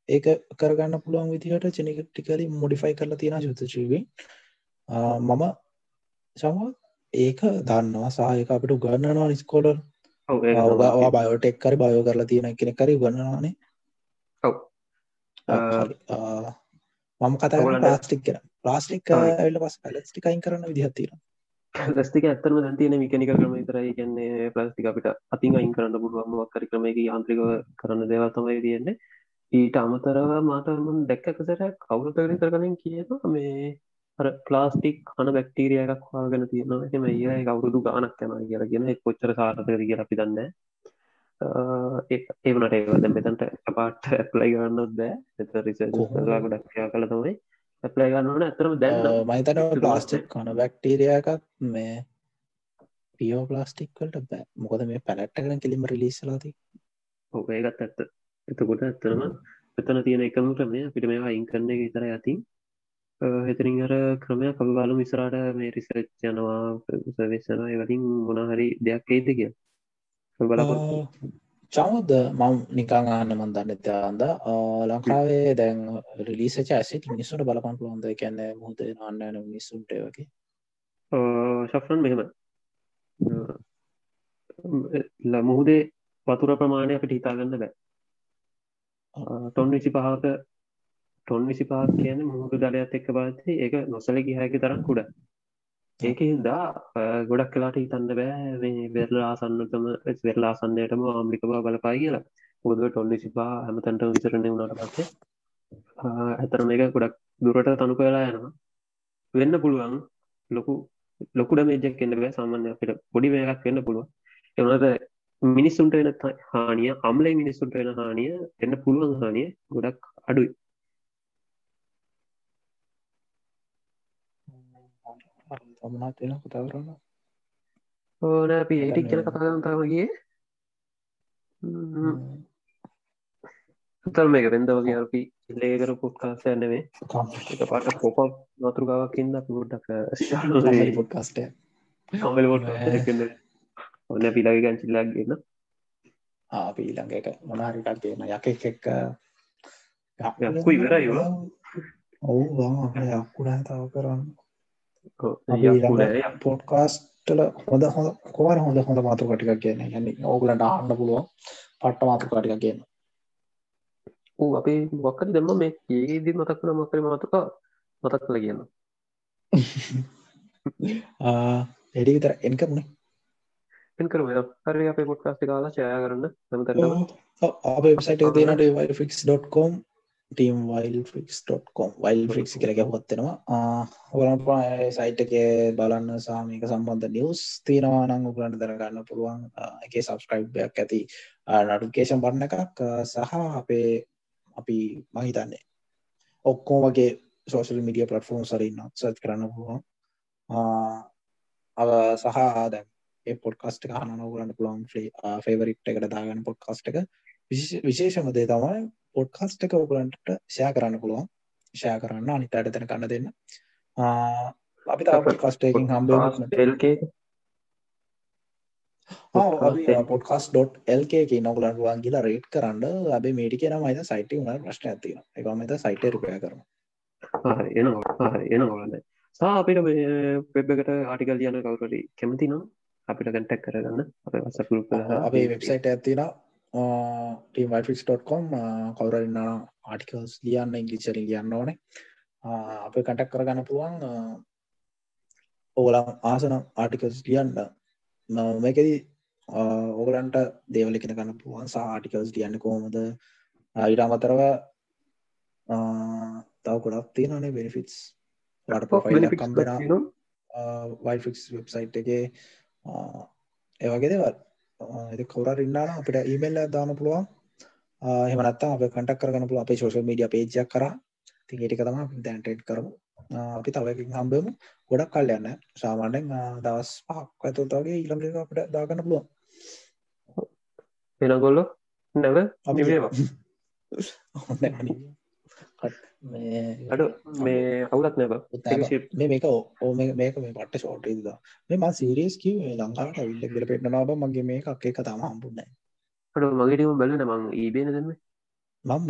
ඒක කරගන්න පුළුවන් විදිහට ජෙනටිකලි මොඩිෆයි කරලා තියෙන සුතශීවී මම සම ඒක දන්නවා. සායක අපිට උගන්නනවා නිස්කෝලර් ඔවා බයෝටෙක් කරි බයෝ කරලා තියෙන කෙන කරි ගන්නවානේ මම කතා ප්ලාස්ටික් කර ප්ලාස්ටික් ඇල්ල පස් ලස්ටිකයින් කරන්න විදිහත්තින ලස්තික ඇත්තරම දැතියන මිකනික ක්‍රම තරයි කියන්නේ ප්ලාස්ටික අපිට අතින් අයින් කරන්න පුළුවන් මොක්කරි ක්‍රමයක යන්ත්‍රික කරන්න දේවල් තමයි තියෙන්නේ. ඊට අමතරව මාතම දැක්කකසර කවුරුතරි කරගලින් කියන මේ ප්ලාස්ටික් කන බැක්ටීරිය එකක් හවාගෙන තියෙනවා. එම ඒ කවුරුදු ගානක් යන කියලගෙන කොච්චර සාර්ථක කියල අපි දන්න ඒවනට ඒවද මෙතන්ට පාට ඇප්ලයි ගන්නත් බෑ. එත රිසලා ගොඩක් ක්‍රියා කළ තමයි ඇප්ලයි ගන්නවන ඇතරම දැන්න මයිතන ප්ලාස්ටික් කන බැක්ටීරිය එකක් මේ පියෝ ප්ලාස්ටික් වලට බෑ. මොකද මේ පැලට්ට කරන කෙලිම රිලිස්සලාති ඕකඒගත් ඇත්ත. එතකොට ඇත්තරම එතන තියෙන එකම ක්‍රමය පිට මේවා ඉන් කරන්න එක ඉතර ඇතින් එතරින් අර ක්‍රමයක් අපි බලු මිස්රාට මේ රිසර්ච් යනවා සවිස්සන වලින් මොනහරි දෙයක් ඒද කිය බල චමුද මම නිකං ආන්න මන්දන්න එතයාන්ද ලංකාවේ දැන් රිලිස චෑසිට මිනිස්සුට බලපන් පුළොන්ද කැන්න මුහද අන්නන මිනිස්සුන්ට වගේ. ශෆ්‍රන් මෙහෙම මුහුදේ වතුර ප්‍රමාණය අපිට හිතාගන්න බෑ. තොන් විසි පහක ටොන් විසි පාක් කියන මුහුදු දලයත් එක්ක පාති ඒක නොසල ගිහැකි තරම් කුඩ. ඒක හින්දා ගොඩක් කලාට හිතන්න බෑ මේ වෙරලා ආසන්නතම වෙරලා ආසන්නයටම ආම්ලික බව බලපායි කියලා. මුද ටොන් විසිපා හැමතැන්ට විසරණය වුණට පස්සේ ඇතර මේක ගොඩක් දුරට තනු කලා යනවා. වෙන්න පුළුවන් ලොකු ලොකුඩ මේජක් එන්න බෑ. සාමාන්‍ය අපිට පොඩි මේකක් වෙන්න පුළුවන්. එවනත මිනිස්සුන්ට වෙන හානිය අම්ලේ මිනිස්සුන්ට වෙන හානිය එන්න පුළුවන් හානිය ගොඩක් අඩුයි. තමනත් වෙන කතා කරන්න ඕන අපි ඒටික් කියන කතා කරන තමගේ තල් මේක වෙන්ද වගේ අපි ලේකර පුොට්කාස්ය නෙවේ එක පාට පොප නතුරුගාවක් ඉන්න පුඩ්ඩක් පොඩ්කාස්ටය කමල පොට් ඔන්න පිලාග ගංචිල්ලක් ගන්න අපි ඊළඟ එක මොනාරිකක් කියන යක එක්ක යක්කු ඉවරයි ඔවු යක්කුඩා තව කරන්න පොඩ්කාස්ටල හොඳ හොඳ කොවර හොඳ හොඳ මාතු කටික කියන ය ඕගලට ආන්න පුළුවන් පට්ට මාතු කටික කියන්න. ඌ අපේ මොක්කද දෙම මේ ඒදී මතක් වන මකර මාතුක මතක් කළ කියන්න. එඩි විතර එන්කමුණේ එන්කර හරි අපේ පොට්කාස්ටි කාලා චය කරන්න. නමතර අප වෙබ්සයිට තියනට ෆික්ස්.කොම් ටීම් වයිල් ෆික්ස්.කොම් වයිල් ෆික්ස් කරක හොත්තෙනවා ඔලන් සයිට් එක බලන්න සාමික සම්බන්ධ නිවස් තියෙනවා නං උගලන්ට දරගන්න පුළුවන්. එක සබස්ක්‍රයිබ්යක් ඇති නඩුකේෂන් බන්න එකක් සහ අපේ අපි මහිතන්නේ. ඔක්කෝ වගේ සෝශල් මිඩිය පලටෆෝම් සරින්න සච් කරන්න පුළුවන්. අව සහ දැන් ඒ පොඩ්කස්ට හන ගලන්න පුළුවන් ෆේවරිට් එකට දාගන්න පොඩ්කස්ට එක. විශේෂමදේ තමයි පොඩ්කස්ට එක ඔගලන්ට ෂයා කරන්න පුළුවන්. ෂයා කරන්න අනිට අයට තැන කන්න දෙන්න. අපි තා පොඩ්කස්ටයකින් හම්බ එල්කේ පොඩ්කස්.ලක නගලන් රුවන් කියලා රේට් කරන්න. අබේ මේටි කියන මයිත සයිට වුණ ප්‍රශ්න ඇතින එක මත සයිට රුපය කරන හරි එන ගොලන්න සා අපිට වෙබ්බකට ආටිකල් යන කවුරට කැමති නම් අපිට කැන්ටක් කරගන්න. අප වසපුරු අපේ වෙබ්සයිට ඇතින ටීම්වයිෆික්ස්.කොම් කවුරන්න ආටිකල්ස් ලියන්න ඉංගලිචරි ලියන්න ඕනේ. අප කටක් කරගන්න පුළුවන්. ඕගලම් ආසනම් ආටිකල්ස් ලියන්න. මේකෙද ඕගලන්ට දේවල කෙන ගන්න පුළුවන් සහ ආටිකල්ස් ලියන්න කොහොමද? ඊට අමතරව තව ගොඩක් තියෙනනේ බෙනිෆිටස් ට පොෆයිල් කම්බෙන වයිෆික්ස් වෙබ්සයිට් එක ඒවගේ දේවල් එ කවර ඉන්නාන අපිට ඊමල්ල දාන පුළුවන්. එහමනත්තා අප කටක් කරගන පුළ අපේ ශෝෂල් මඩිය පේජක් කර. ති ඒටික තම දැන්ටේට් කරමු. අපි තවකින් හම්බමු ගොඩක් කල් යන්න සාමාන්‍යෙන් දවස් පහක් ඇතුතාගේ ඊළඟ අපට දාගන්න පුළුවන්. වෙනගොල්ලො? නැව? අපිවා අඩ මේ අවුලත් නැබ මේ මේක ඕ මේක මේ පට ෂෝටද මේ ම සිරියස් කිව ලංකාට විල්ල ගල පෙට්නාව මගේ මේ එකක් එක තම හම්පුන්න අඩ මගේටම බලන මං ඒබේන දෙන්න මම